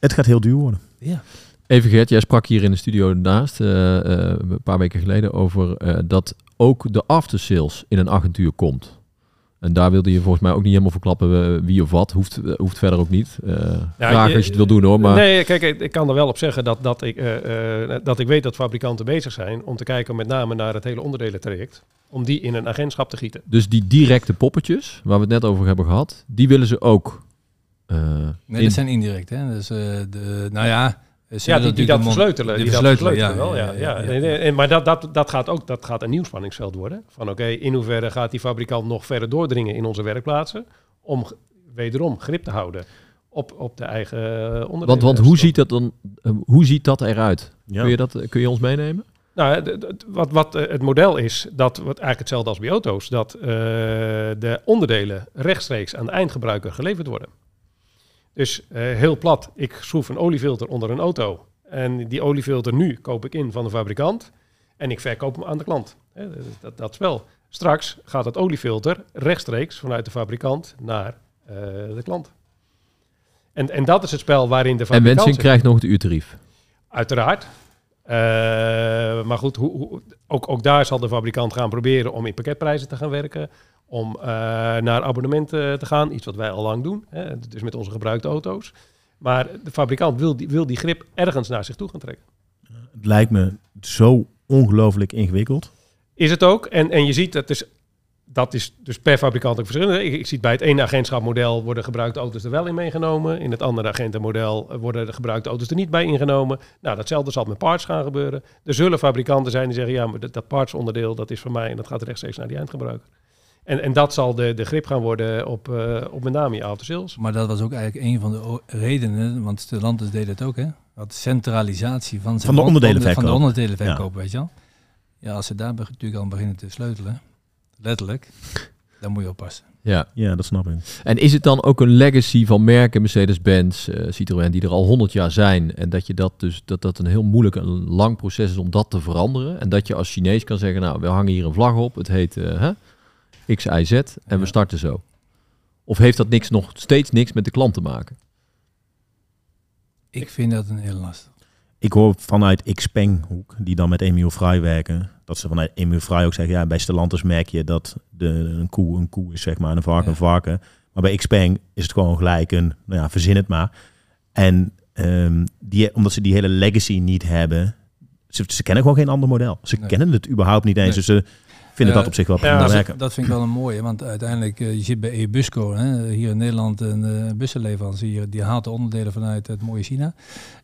Het gaat heel duur worden. Ja. Even Gert, jij sprak hier in de studio naast eh, eh, een paar weken geleden over eh, dat ook de aftersales in een agentuur komt. En daar wilde je volgens mij ook niet helemaal verklappen eh, wie of wat. Hoeft, eh, hoeft verder ook niet. Eh graag je- als je het wil doen hoor. Maar Nee, kijk, ik, kan er wel op zeggen dat, dat, ik, eh, eh, dat ik weet dat fabrikanten bezig zijn om te kijken met name naar het hele onderdelentraject. Om die in een agentschap te gieten. Dus die directe poppetjes, waar we het net over hebben gehad, die willen ze ook. eh, Nee, in- dat zijn indirect. Hè? Dus, eh, de, nou ja, Ja, die, dat versleutelen. die Die dat versleutelen, versleutelen ja, wel, ja. ja, en- maar dat, dat, dat, gaat ook, dat gaat een nieuw spanningsveld worden. Van oké, in hoeverre gaat die fabrikant nog verder doordringen in onze werkplaatsen. Om wederom grip te houden op, op de eigen eh, onderdelen. want, want hoe ziet dat dan? eh, hoe ziet dat eruit? Ja. Kun, je dat, kun je ons meenemen? Nou, wat, wat eh, het model is, dat wat eigenlijk hetzelfde als bij auto's, dat eh, de onderdelen rechtstreeks aan de eindgebruiker geleverd worden. Dus eh, heel plat, ik schroef een oliefilter onder een auto. En die oliefilter nu koop ik in van de fabrikant en ik verkoop hem aan de klant. Dat, dat, is wel. Straks gaat dat oliefilter rechtstreeks vanuit de fabrikant naar eh, de klant. En, en dat is het spel waarin de En fabrikant... Wensing zich- krijgt nog het uurtarief. Uiteraard. Eh, maar goed, hoe, hoe- ook, ook daar zal de fabrikant gaan proberen om in pakketprijzen te gaan werken. Om eh, naar abonnementen te gaan. Iets wat wij al lang doen. Hè, dus met onze gebruikte auto's. Maar de fabrikant wil die, wil die grip ergens naar zich toe gaan trekken. Het lijkt me zo ongelooflijk ingewikkeld. Is het ook. En, en je ziet, dat is, dat is dus per fabrikant ook verschillend. Ik, ik zie bij het ene agentschapmodel worden gebruikte auto's er wel in meegenomen. In het andere agentenmodel eh, worden de gebruikte auto's er niet bij ingenomen. Nou, datzelfde zal met parts gaan gebeuren. Er zullen fabrikanten zijn die zeggen, ja, maar dat, dat partsonderdeel, dat is van mij en dat gaat rechtstreeks naar die eindgebruiker. En, en dat zal de, de grip gaan worden op, eh, op met name je after sales. Maar dat was ook eigenlijk een van de redenen, want Stellantis deed het ook, hè? Dat centralisatie van, zijn Van de on- onderdelenverkoop. Van de onderdelenverkoop, weet je wel. Ja, als ze daar natuurlijk al beginnen te sleutelen, letterlijk, dan moet je oppassen. Ja. Ja, dat snap ik. En is het dan ook een legacy van merken Mercedes-Benz, eh, Citroën, die er al 100 jaar zijn? En dat je dat dus dat dat een heel moeilijk en lang proces is om dat te veranderen. En dat je als Chinees kan zeggen, nou, we hangen hier een vlag op. Het heet eh, hè, X, Y, Z en we starten zo. Of heeft dat niks, nog steeds niks met de klant te maken? Ik vind dat een heel lastig. Ik hoor vanuit Xpeng die dan met Emil Frey werken, dat ze vanuit Emil Frey ook zeggen, ja, bij Stellantis merk je dat de, een koe een koe is, zeg maar, en een varken Ja. een varken. Maar bij Xpeng is het gewoon gelijk een, nou ja, verzin het maar. En ehm, die, omdat ze die hele legacy niet hebben, ze, ze kennen gewoon geen ander model. Ze Nee. kennen het überhaupt niet eens, Nee. dus ze vinden dat op zich wel prima dat, werken. dat vind ik wel een mooie, want uiteindelijk, eh, je zit bij Ebusco, hè, hier in Nederland, een eh, bussenleverancier, die haalt de onderdelen vanuit het mooie China.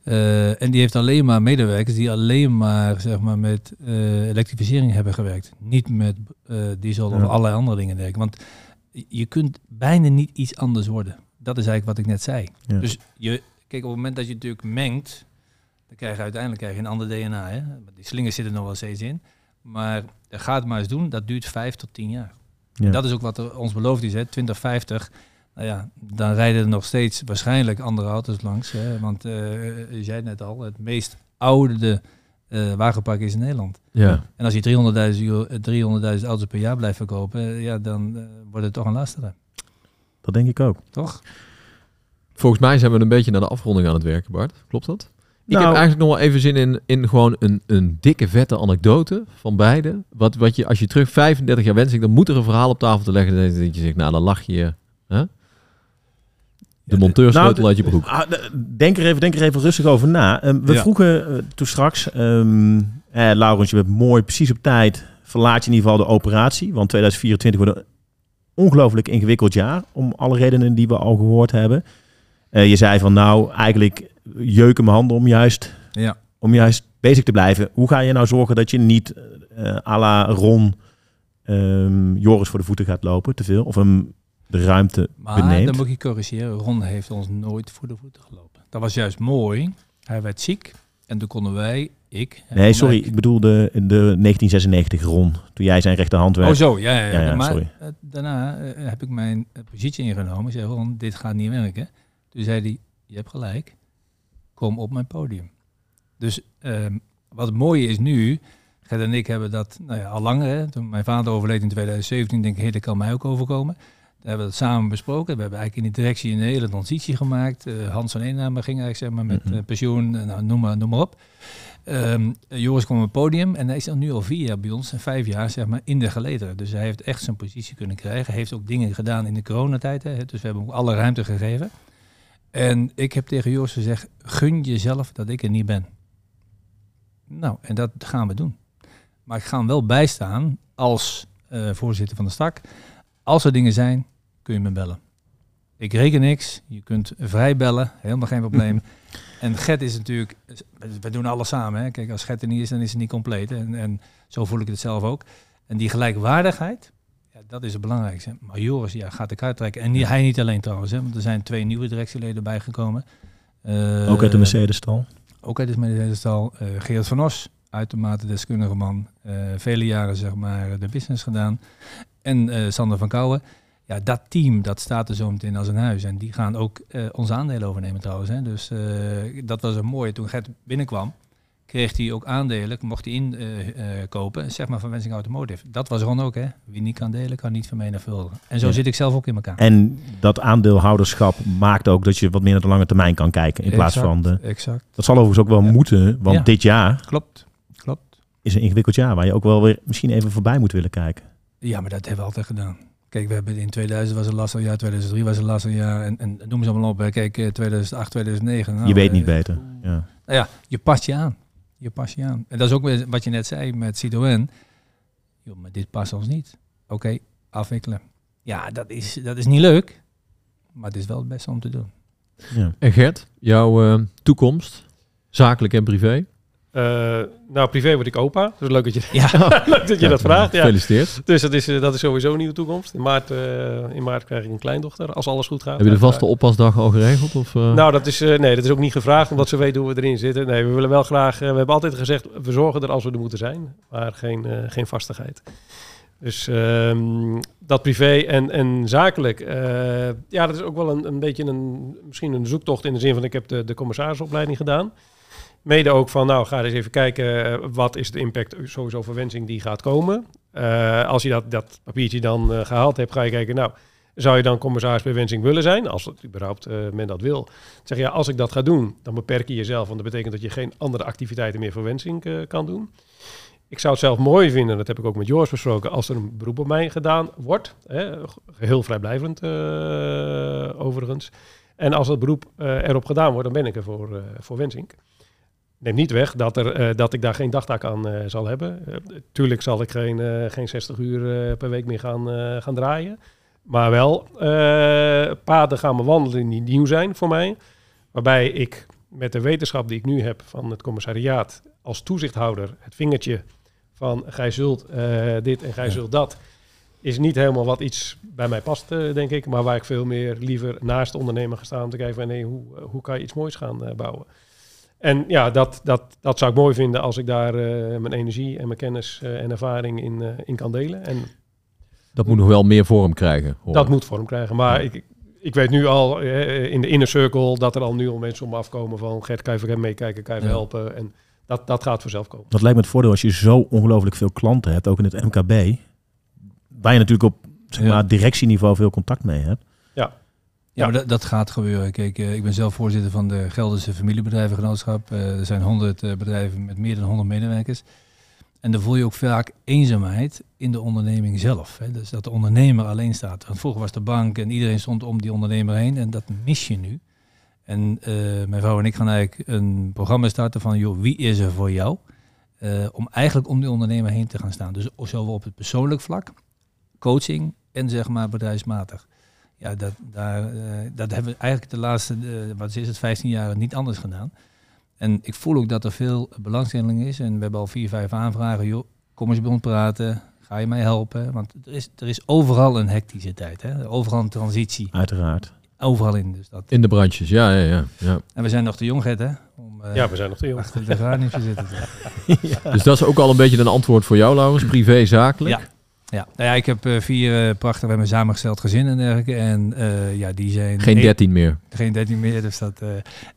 Eh, en die heeft alleen maar medewerkers die alleen maar, zeg maar met eh, elektrificering hebben gewerkt. Niet met eh, diesel Ja. of allerlei andere dingen. Denk ik. Want je kunt bijna niet iets anders worden. Dat is eigenlijk wat ik net zei. Ja. Dus je, kijk, op het moment dat je natuurlijk mengt, dan krijg je uiteindelijk krijg je een ander DNA. Hè? Die slingers zitten nog wel steeds in. Maar ga het maar eens doen, dat duurt vijf tot tien jaar. Ja. Dat is ook wat er ons beloofd is, hè? 2050. Nou ja, dan rijden er nog steeds waarschijnlijk andere auto's langs. Hè? Want uh, je zei het net al, het meest oude uh, wagenpark is in Nederland. Ja. En als je 300.000 300 auto's per jaar blijft verkopen, ja, dan uh, wordt het toch een lastige. Dat denk ik ook. Toch? Volgens mij zijn we een beetje naar de afronding aan het werken, Bart. Klopt dat? Ik Nou- heb eigenlijk nog wel even zin in, in gewoon een, een dikke vette anekdote van beide. Wat, wat je, als je terug 35 jaar wens ik, dan moet er een verhaal op tafel te leggen. Dat je zegt, nou dan lach je hè? de monteursleutel Nou, uit je broek. Ah, Denk er even, denk er even rustig over na. Ehm, we Ja. vroegen eh, toen straks, ehm eh, Laurens, je bent mooi precies op tijd. Verlaat je in ieder geval de operatie. Want 2024 wordt een ongelooflijk ingewikkeld jaar. Om alle redenen die we al gehoord hebben. Eh, je zei van nou, eigenlijk jeuken mijn handen om juist, Ja. om juist bezig te blijven. Hoe ga je nou zorgen dat je niet eh à la Ron ehm, Joris voor de voeten gaat lopen, te veel? Of hem de ruimte Maar beneemt? dan moet ik je corrigeren. Ron heeft ons nooit voor de voeten gelopen. Dat was juist mooi. Hij werd ziek. En toen konden wij, ik... Nee, sorry. Eck- Ik bedoelde de 1996 Ron. Toen jij zijn rechterhand werd. Oh zo, ja, ja, ja. Ja, ja, maar sorry. eh, daarna eh, heb ik mijn positie ingenomen. Ik zei, Ron, dit gaat niet werken. Toen zei hij, je hebt gelijk. Kom op mijn podium. Dus ehm, wat het mooie is nu... Gert en ik hebben dat nou ja, al langer. Hè, toen mijn vader overleed in 2017, denk ik, hey, dat kan mij ook overkomen. Daar hebben we dat samen besproken. We hebben eigenlijk in de directie een hele transitie gemaakt. Eh, Hans van Eennamen ging eigenlijk zeg maar, met Mhm. eh, pensioen, eh, nou, noem, maar, noem maar op. Ehm, Joris kwam op het podium en hij is al nu al vier jaar bij ons en vijf jaar zeg maar, in de gelederen. Dus hij heeft echt zijn positie kunnen krijgen. Hij heeft ook dingen gedaan in de coronatijd. Hè, dus we hebben hem ook alle ruimte gegeven. En ik heb tegen Joris gezegd, gun jezelf dat ik er niet ben. Nou, en dat gaan we doen. Maar ik ga hem wel bijstaan als eh, voorzitter van de stak. Als er dingen zijn, kun je me bellen. Ik reken niks. Je kunt vrij bellen. Helemaal geen probleem. en Gert is natuurlijk... We doen alles samen. Hè. Kijk, als Gert er niet is, dan is het niet compleet. En, en zo voel ik het zelf ook. En die gelijkwaardigheid, ja, dat is het belangrijkste. Maar Joris ja, gaat de kaart trekken. En hij niet alleen trouwens. Hè, want er zijn twee nieuwe directieleden bijgekomen. Eh, Ook uit de Mercedes-stal. ook uit het Mercedes-stal. eh Geert van Os, uitermate deskundige man. eh, vele jaren zeg maar de business gedaan. En Sander van Kouwen. Ja, dat team dat staat er zo meteen als een huis. En die gaan ook onze aandelen overnemen trouwens. Hè. Dus dat was een mooie. Toen Gert binnenkwam, kreeg hij ook aandelen. Mocht hij inkopen, zeg maar van Wensing Automotive. Dat was Ron ook, hè. Wie niet kan delen, kan niet vermenigvuldigen. En zo Ja. zit ik zelf ook in elkaar. En dat aandeelhouderschap maakt ook dat je wat meer naar de lange termijn kan kijken. In plaats Exact, van de... Exact. Dat zal overigens ook wel Ja. moeten. Want Ja. dit jaar Klopt. Klopt. is een ingewikkeld jaar. Waar je ook wel weer misschien even voorbij moet willen kijken. Ja, maar dat hebben we altijd gedaan. Kijk, we hebben in 2000 was een lastig jaar, 2003 was een lastig jaar. En, en noem ze allemaal op. hè. Kijk, eh, 2008, 2009. nou, je weet eh, niet beter. Ja. Nou ja, je past je aan. Je past je aan. En dat is ook weer wat je net zei met Citroën. Joh, maar dit past ons niet. Oké, afwikkelen. Ja, dat is, dat is niet leuk. Maar het is wel het beste om te doen. Ja. En Gert, jouw eh, toekomst, zakelijk en privé? Eh, nou, privé word ik opa. Dus leuk dat je, Ja, leuk dat je dat vraagt. Ja. Gefeliciteerd. Dus dat is, eh, dat is sowieso een nieuwe toekomst. In maart, eh, in maart krijg ik een kleindochter, als alles goed gaat. Heb je de vaste oppasdag al geregeld? Of? Nou, dat is, nee, dat is ook niet gevraagd, omdat ze weten hoe we erin zitten. Nee, we willen wel graag... we hebben altijd gezegd, we zorgen er als we er moeten zijn. Maar geen, geen vastigheid. Dus ehm, dat privé en, en zakelijk. ja, dat is ook wel een, een beetje een... Misschien een zoektocht in de zin van... Ik heb de, de commissarisopleiding gedaan. Mede ook van, nou, ga eens even kijken... eh, wat is de impact sowieso verwensing die gaat komen. Eh, als je dat, dat papiertje dan eh, gehaald hebt, ga je kijken... Nou, zou je dan commissaris bij wensing willen zijn? Als überhaupt men dat wil. Zeg je, ja, als ik dat ga doen, dan beperk je jezelf. Want dat betekent dat je geen andere activiteiten meer voor wensing kan doen. Ik zou het zelf mooi vinden, dat heb ik ook met Joris besproken, als er een beroep op mij gedaan wordt. Hè, vrijblijvend overigens. En als dat beroep erop gedaan wordt, dan ben ik er voor, voor wensing. Neemt niet weg dat, er, eh, dat ik daar geen dagtaak aan eh, zal hebben. Eh, tuurlijk zal ik geen, geen 60 uur per week meer gaan, gaan draaien. Maar wel paden gaan bewandelen die nieuw zijn voor mij. Waarbij ik met de wetenschap die ik nu heb van het commissariaat als toezichthouder het vingertje van gij zult dit en gij Ja. zult dat is niet helemaal wat iets bij mij past, denk ik. Maar waar ik veel meer liever naast de ondernemer ga staan om te kijken van nee, hoe, hoe kan je iets moois gaan bouwen. En ja, dat, dat, dat zou ik mooi vinden als ik daar eh, mijn energie en mijn kennis eh, en ervaring in, eh, in kan delen. En Dat moet nog wel meer vorm krijgen. hoor dat moet vorm krijgen. Maar Ja. ik, ik weet nu al in de inner circle dat er al nu al mensen om me afkomen van Gert, kan je even meekijken, kan je even Ja. helpen. En dat, dat gaat vanzelf komen. Dat lijkt me het voordeel als je zo ongelooflijk veel klanten hebt, ook in het MKB. Waar je natuurlijk op zeg Ja. maar, directieniveau veel contact mee hebt. Ja, maar dat, gaat gebeuren. Kijk, eh, ik ben zelf voorzitter van de Gelderse Familiebedrijvengenootschap. Eh, er zijn 100 eh, bedrijven met meer dan 100 medewerkers. En dan voel je ook vaak eenzaamheid in de onderneming zelf. Hè. Dus dat de ondernemer alleen staat. Want vroeger was de bank en iedereen stond om die ondernemer heen. En dat mis je nu. En mijn vrouw en ik gaan eigenlijk een programma starten van... joh, wie is er voor jou? Om eigenlijk om die ondernemer heen te gaan staan. Dus zowel op het persoonlijk vlak, coaching en zeg maar bedrijfsmatig. Ja, dat, daar, eh, dat hebben we eigenlijk de laatste, eh, wat is het, 15 jaar niet anders gedaan. En ik voel ook dat er veel belangstelling is. En we hebben al vier, vijf aanvragen. Joh, kom eens bij ons praten. Ga je mij helpen? Want er is, er is overal een hectische tijd. Hè? Overal een transitie. Uiteraard. Overal in. Dus dat. In de branches, ja, ja, ja. ja. En we zijn nog te jong, Gert, hè? Om eh, Ja, we zijn nog te jong. achter de geranium te zitten. Dus dat is ook al een beetje een antwoord voor jou, Laurens. Privé, zakelijk. Ja. Ja, nou ja, ik heb eh, vier uh, prachtig, hebben een samengesteld gezin en dergelijke. En uh, ja, die zijn... Geen 13 meer. Geen 13 meer, dus dat uh,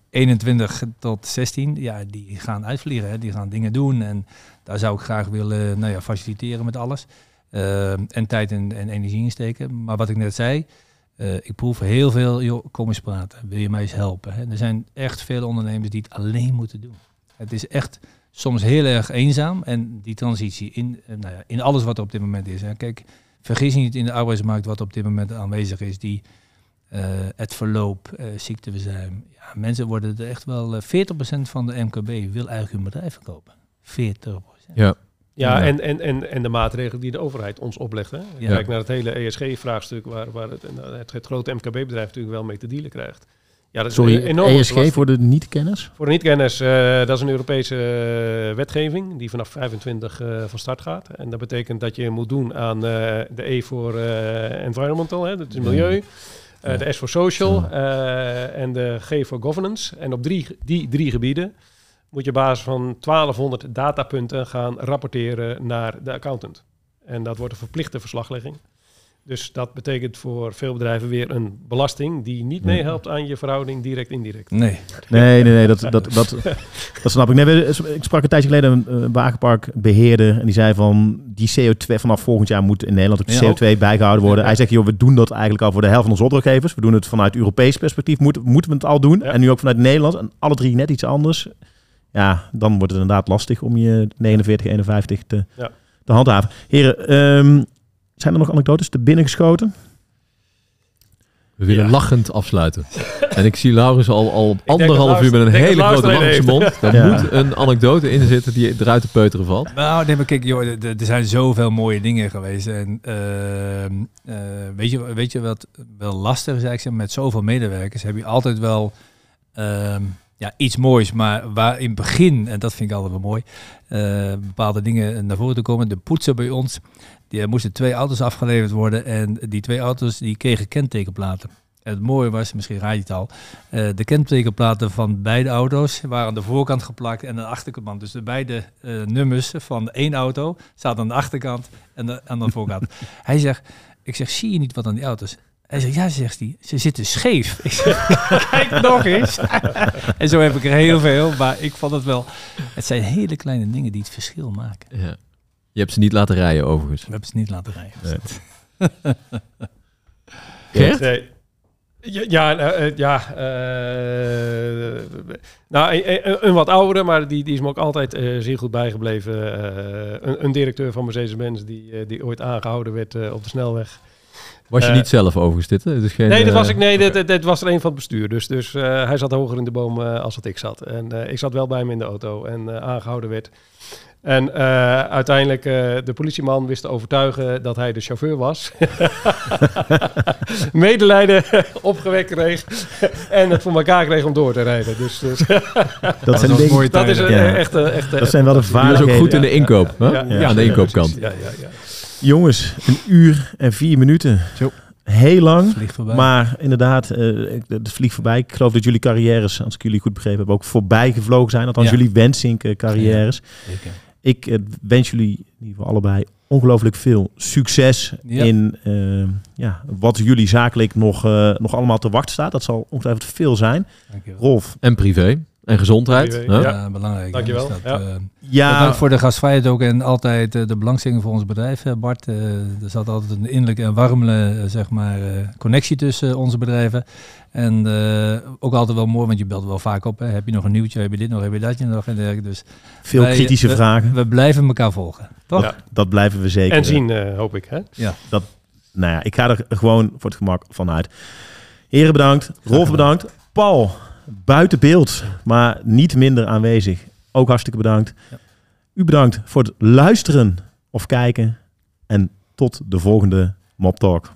21 tot 16, ja, die gaan uitvliegen. Hè, die gaan dingen doen en daar zou ik graag willen nou ja, faciliteren met alles. Uh, en tijd en, en, energie insteken. Maar wat ik net zei, uh, ik proef heel veel, joh, kom eens praten. Wil je mij eens helpen? Hè? Er zijn echt veel ondernemers die het alleen moeten doen. Het is echt soms heel erg eenzaam. En die transitie in, uh, nou ja, in alles wat er op dit moment is. Hè. Kijk, vergis je niet in de arbeidsmarkt wat op dit moment aanwezig is. Die, uh, het verloop, uh, ziekteverzuim. Ja, mensen worden er echt wel... Uh, 40% van de MKB wil eigenlijk hun bedrijf verkopen. 40%. Ja. Ja, en, en, en, en de maatregelen die de overheid ons oplegt. Hè? Ja. Kijk naar het hele ESG-vraagstuk, waar, waar het, het, het grote MKB-bedrijf natuurlijk wel mee te dealen krijgt. Ja, dat Sorry, ESG belasting. voor de niet-kenners? Voor de niet-kenners, uh, dat is een Europese uh, wetgeving die vanaf 25 uh, van start gaat. En dat betekent dat je moet doen aan eh, de E voor environmental, hè, dat is milieu. Ja. De S voor social en de G voor governance. En op drie, die drie gebieden moet je op basis van 1200 datapunten gaan rapporteren naar de accountant. En dat wordt een verplichte verslaglegging. Dus dat betekent voor veel bedrijven weer een belasting die niet meehelpt aan je verhouding direct-indirect. Nee. Nee, nee, nee, dat, dat, dat, dat snap ik. Nee, ik sprak een tijdje geleden een uh, wagenparkbeheerder en die zei van die CO2 vanaf volgend jaar moet in Nederland ook de Ja, CO2 bijgehouden worden. Hij zegt, joh, we doen dat eigenlijk al voor de helft van onze opdrachtgevers. We doen het vanuit Europees perspectief, moeten, moeten we het al doen. Ja. En nu ook vanuit Nederland. En alle drie net iets anders. Ja, dan wordt het inderdaad lastig om je 49, 51 te, Ja. te handhaven. Heren, ehm, zijn er nog anekdotes te binnen geschoten? We willen Ja. lachend afsluiten. En ik zie Laurens al, al anderhalf uur met een hele grote lach zijn er mond. Daar Ja. moet een anekdote in zitten die eruit te peuteren valt. Nou, nee, maar kijk, joh, er- er er zijn zoveel mooie dingen geweest. En ehm, eh, weet, je, weet je wat wel lastig is eigenlijk? Met zoveel medewerkers heb je altijd wel ehm, ja, iets moois. Maar waar in het begin, en dat vind ik altijd wel mooi, eh, bepaalde dingen naar voren te komen. De poetsen bij ons, er moesten twee auto's afgeleverd worden. En die twee auto's die kregen kentekenplaten. En het mooie was, misschien raad je het al, eh, de kentekenplaten van beide auto's waren aan de voorkant geplakt en aan de achterkant. Dus de beide eh, nummers van één auto zaten aan de achterkant en de, aan de voorkant. hij zegt, ik zeg, zie je niet wat aan die auto's? Hij zegt, ja, zegt hij, ze zitten scheef. Ik zeg, kijk nog eens. en zo heb ik er heel veel, maar ik vond het wel... Het zijn hele kleine dingen die het verschil maken. Ja. Je hebt ze niet laten rijden overigens. We hebben ze niet laten rijden. Nee. Gert? Nee. Ja, ja, eh, eh, ja eh, nou, een, wat oudere, maar die, die is me ook altijd eh, zeer goed bijgebleven. Eh, een, een directeur van Mercedes-Benz die, die ooit aangehouden werd op de snelweg. Was je niet zelf overigens dit? hè? Het is geen, Nee, dat was ik. Nee, dit, dit, dit was er een van het bestuur. Dus, dus eh, hij zat hoger in de boom als dat ik zat. En eh, ik zat wel bij hem in de auto en eh, aangehouden werd. En eh, uiteindelijk, eh, de politieman wist te overtuigen dat hij de chauffeur was. Medelijden opgewekt kreeg en het voor elkaar kreeg om door te rijden. Dus, dus Dat, zijn, dingen- dat is een Ja. echt, echt, dat zijn wel de Die was vaardigheden. ook goed in de inkoop. hè? Ja, ja, Aan de inkoopkant. Ja, ja, ja. Jongens, een uur en vier minuten. Zo. Heel lang. Maar inderdaad, eh, ik- het vliegt voorbij. Ik geloof dat jullie carrières, als ik jullie goed begrepen heb, ook voorbij gevlogen zijn. Althans, Ja. jullie wensink carrières. Zeker. Ik eh, wens jullie in ieder geval allebei ongelooflijk veel succes Ja. in eh, ja, wat jullie zakelijk nog, eh, nog allemaal te wachten staat. Dat zal ongetwijfeld veel zijn. Dankjewel. Rolf, En privé. En gezondheid. Ja. Ja, belangrijk. Dankjewel. Dus dat, Ja. eh, ja, Bedankt voor de gastvrijheid ook en altijd eh, de belangstelling voor ons bedrijf, Bart. Eh, er zat altijd een innerlijke en warme zeg maar, eh, connectie tussen onze bedrijven. En eh, ook altijd wel mooi, want je belt wel vaak op. Hè. Heb je nog een nieuwtje? Heb je dit nog? Heb je dat nog? En dergelijke. Dus veel wij- kritische we- vragen. we blijven elkaar volgen. Toch? Ja. Dat blijven we zeker. En zien, eh, hoop ik. Hè? Nou ja, ik ga er gewoon voor het gemak van uit. Heren bedankt. Rolf bedankt. Paul, buiten beeld, maar niet minder aanwezig. Ook hartstikke bedankt. Ja. U bedankt voor het luisteren of kijken. En tot de volgende Mop Talk.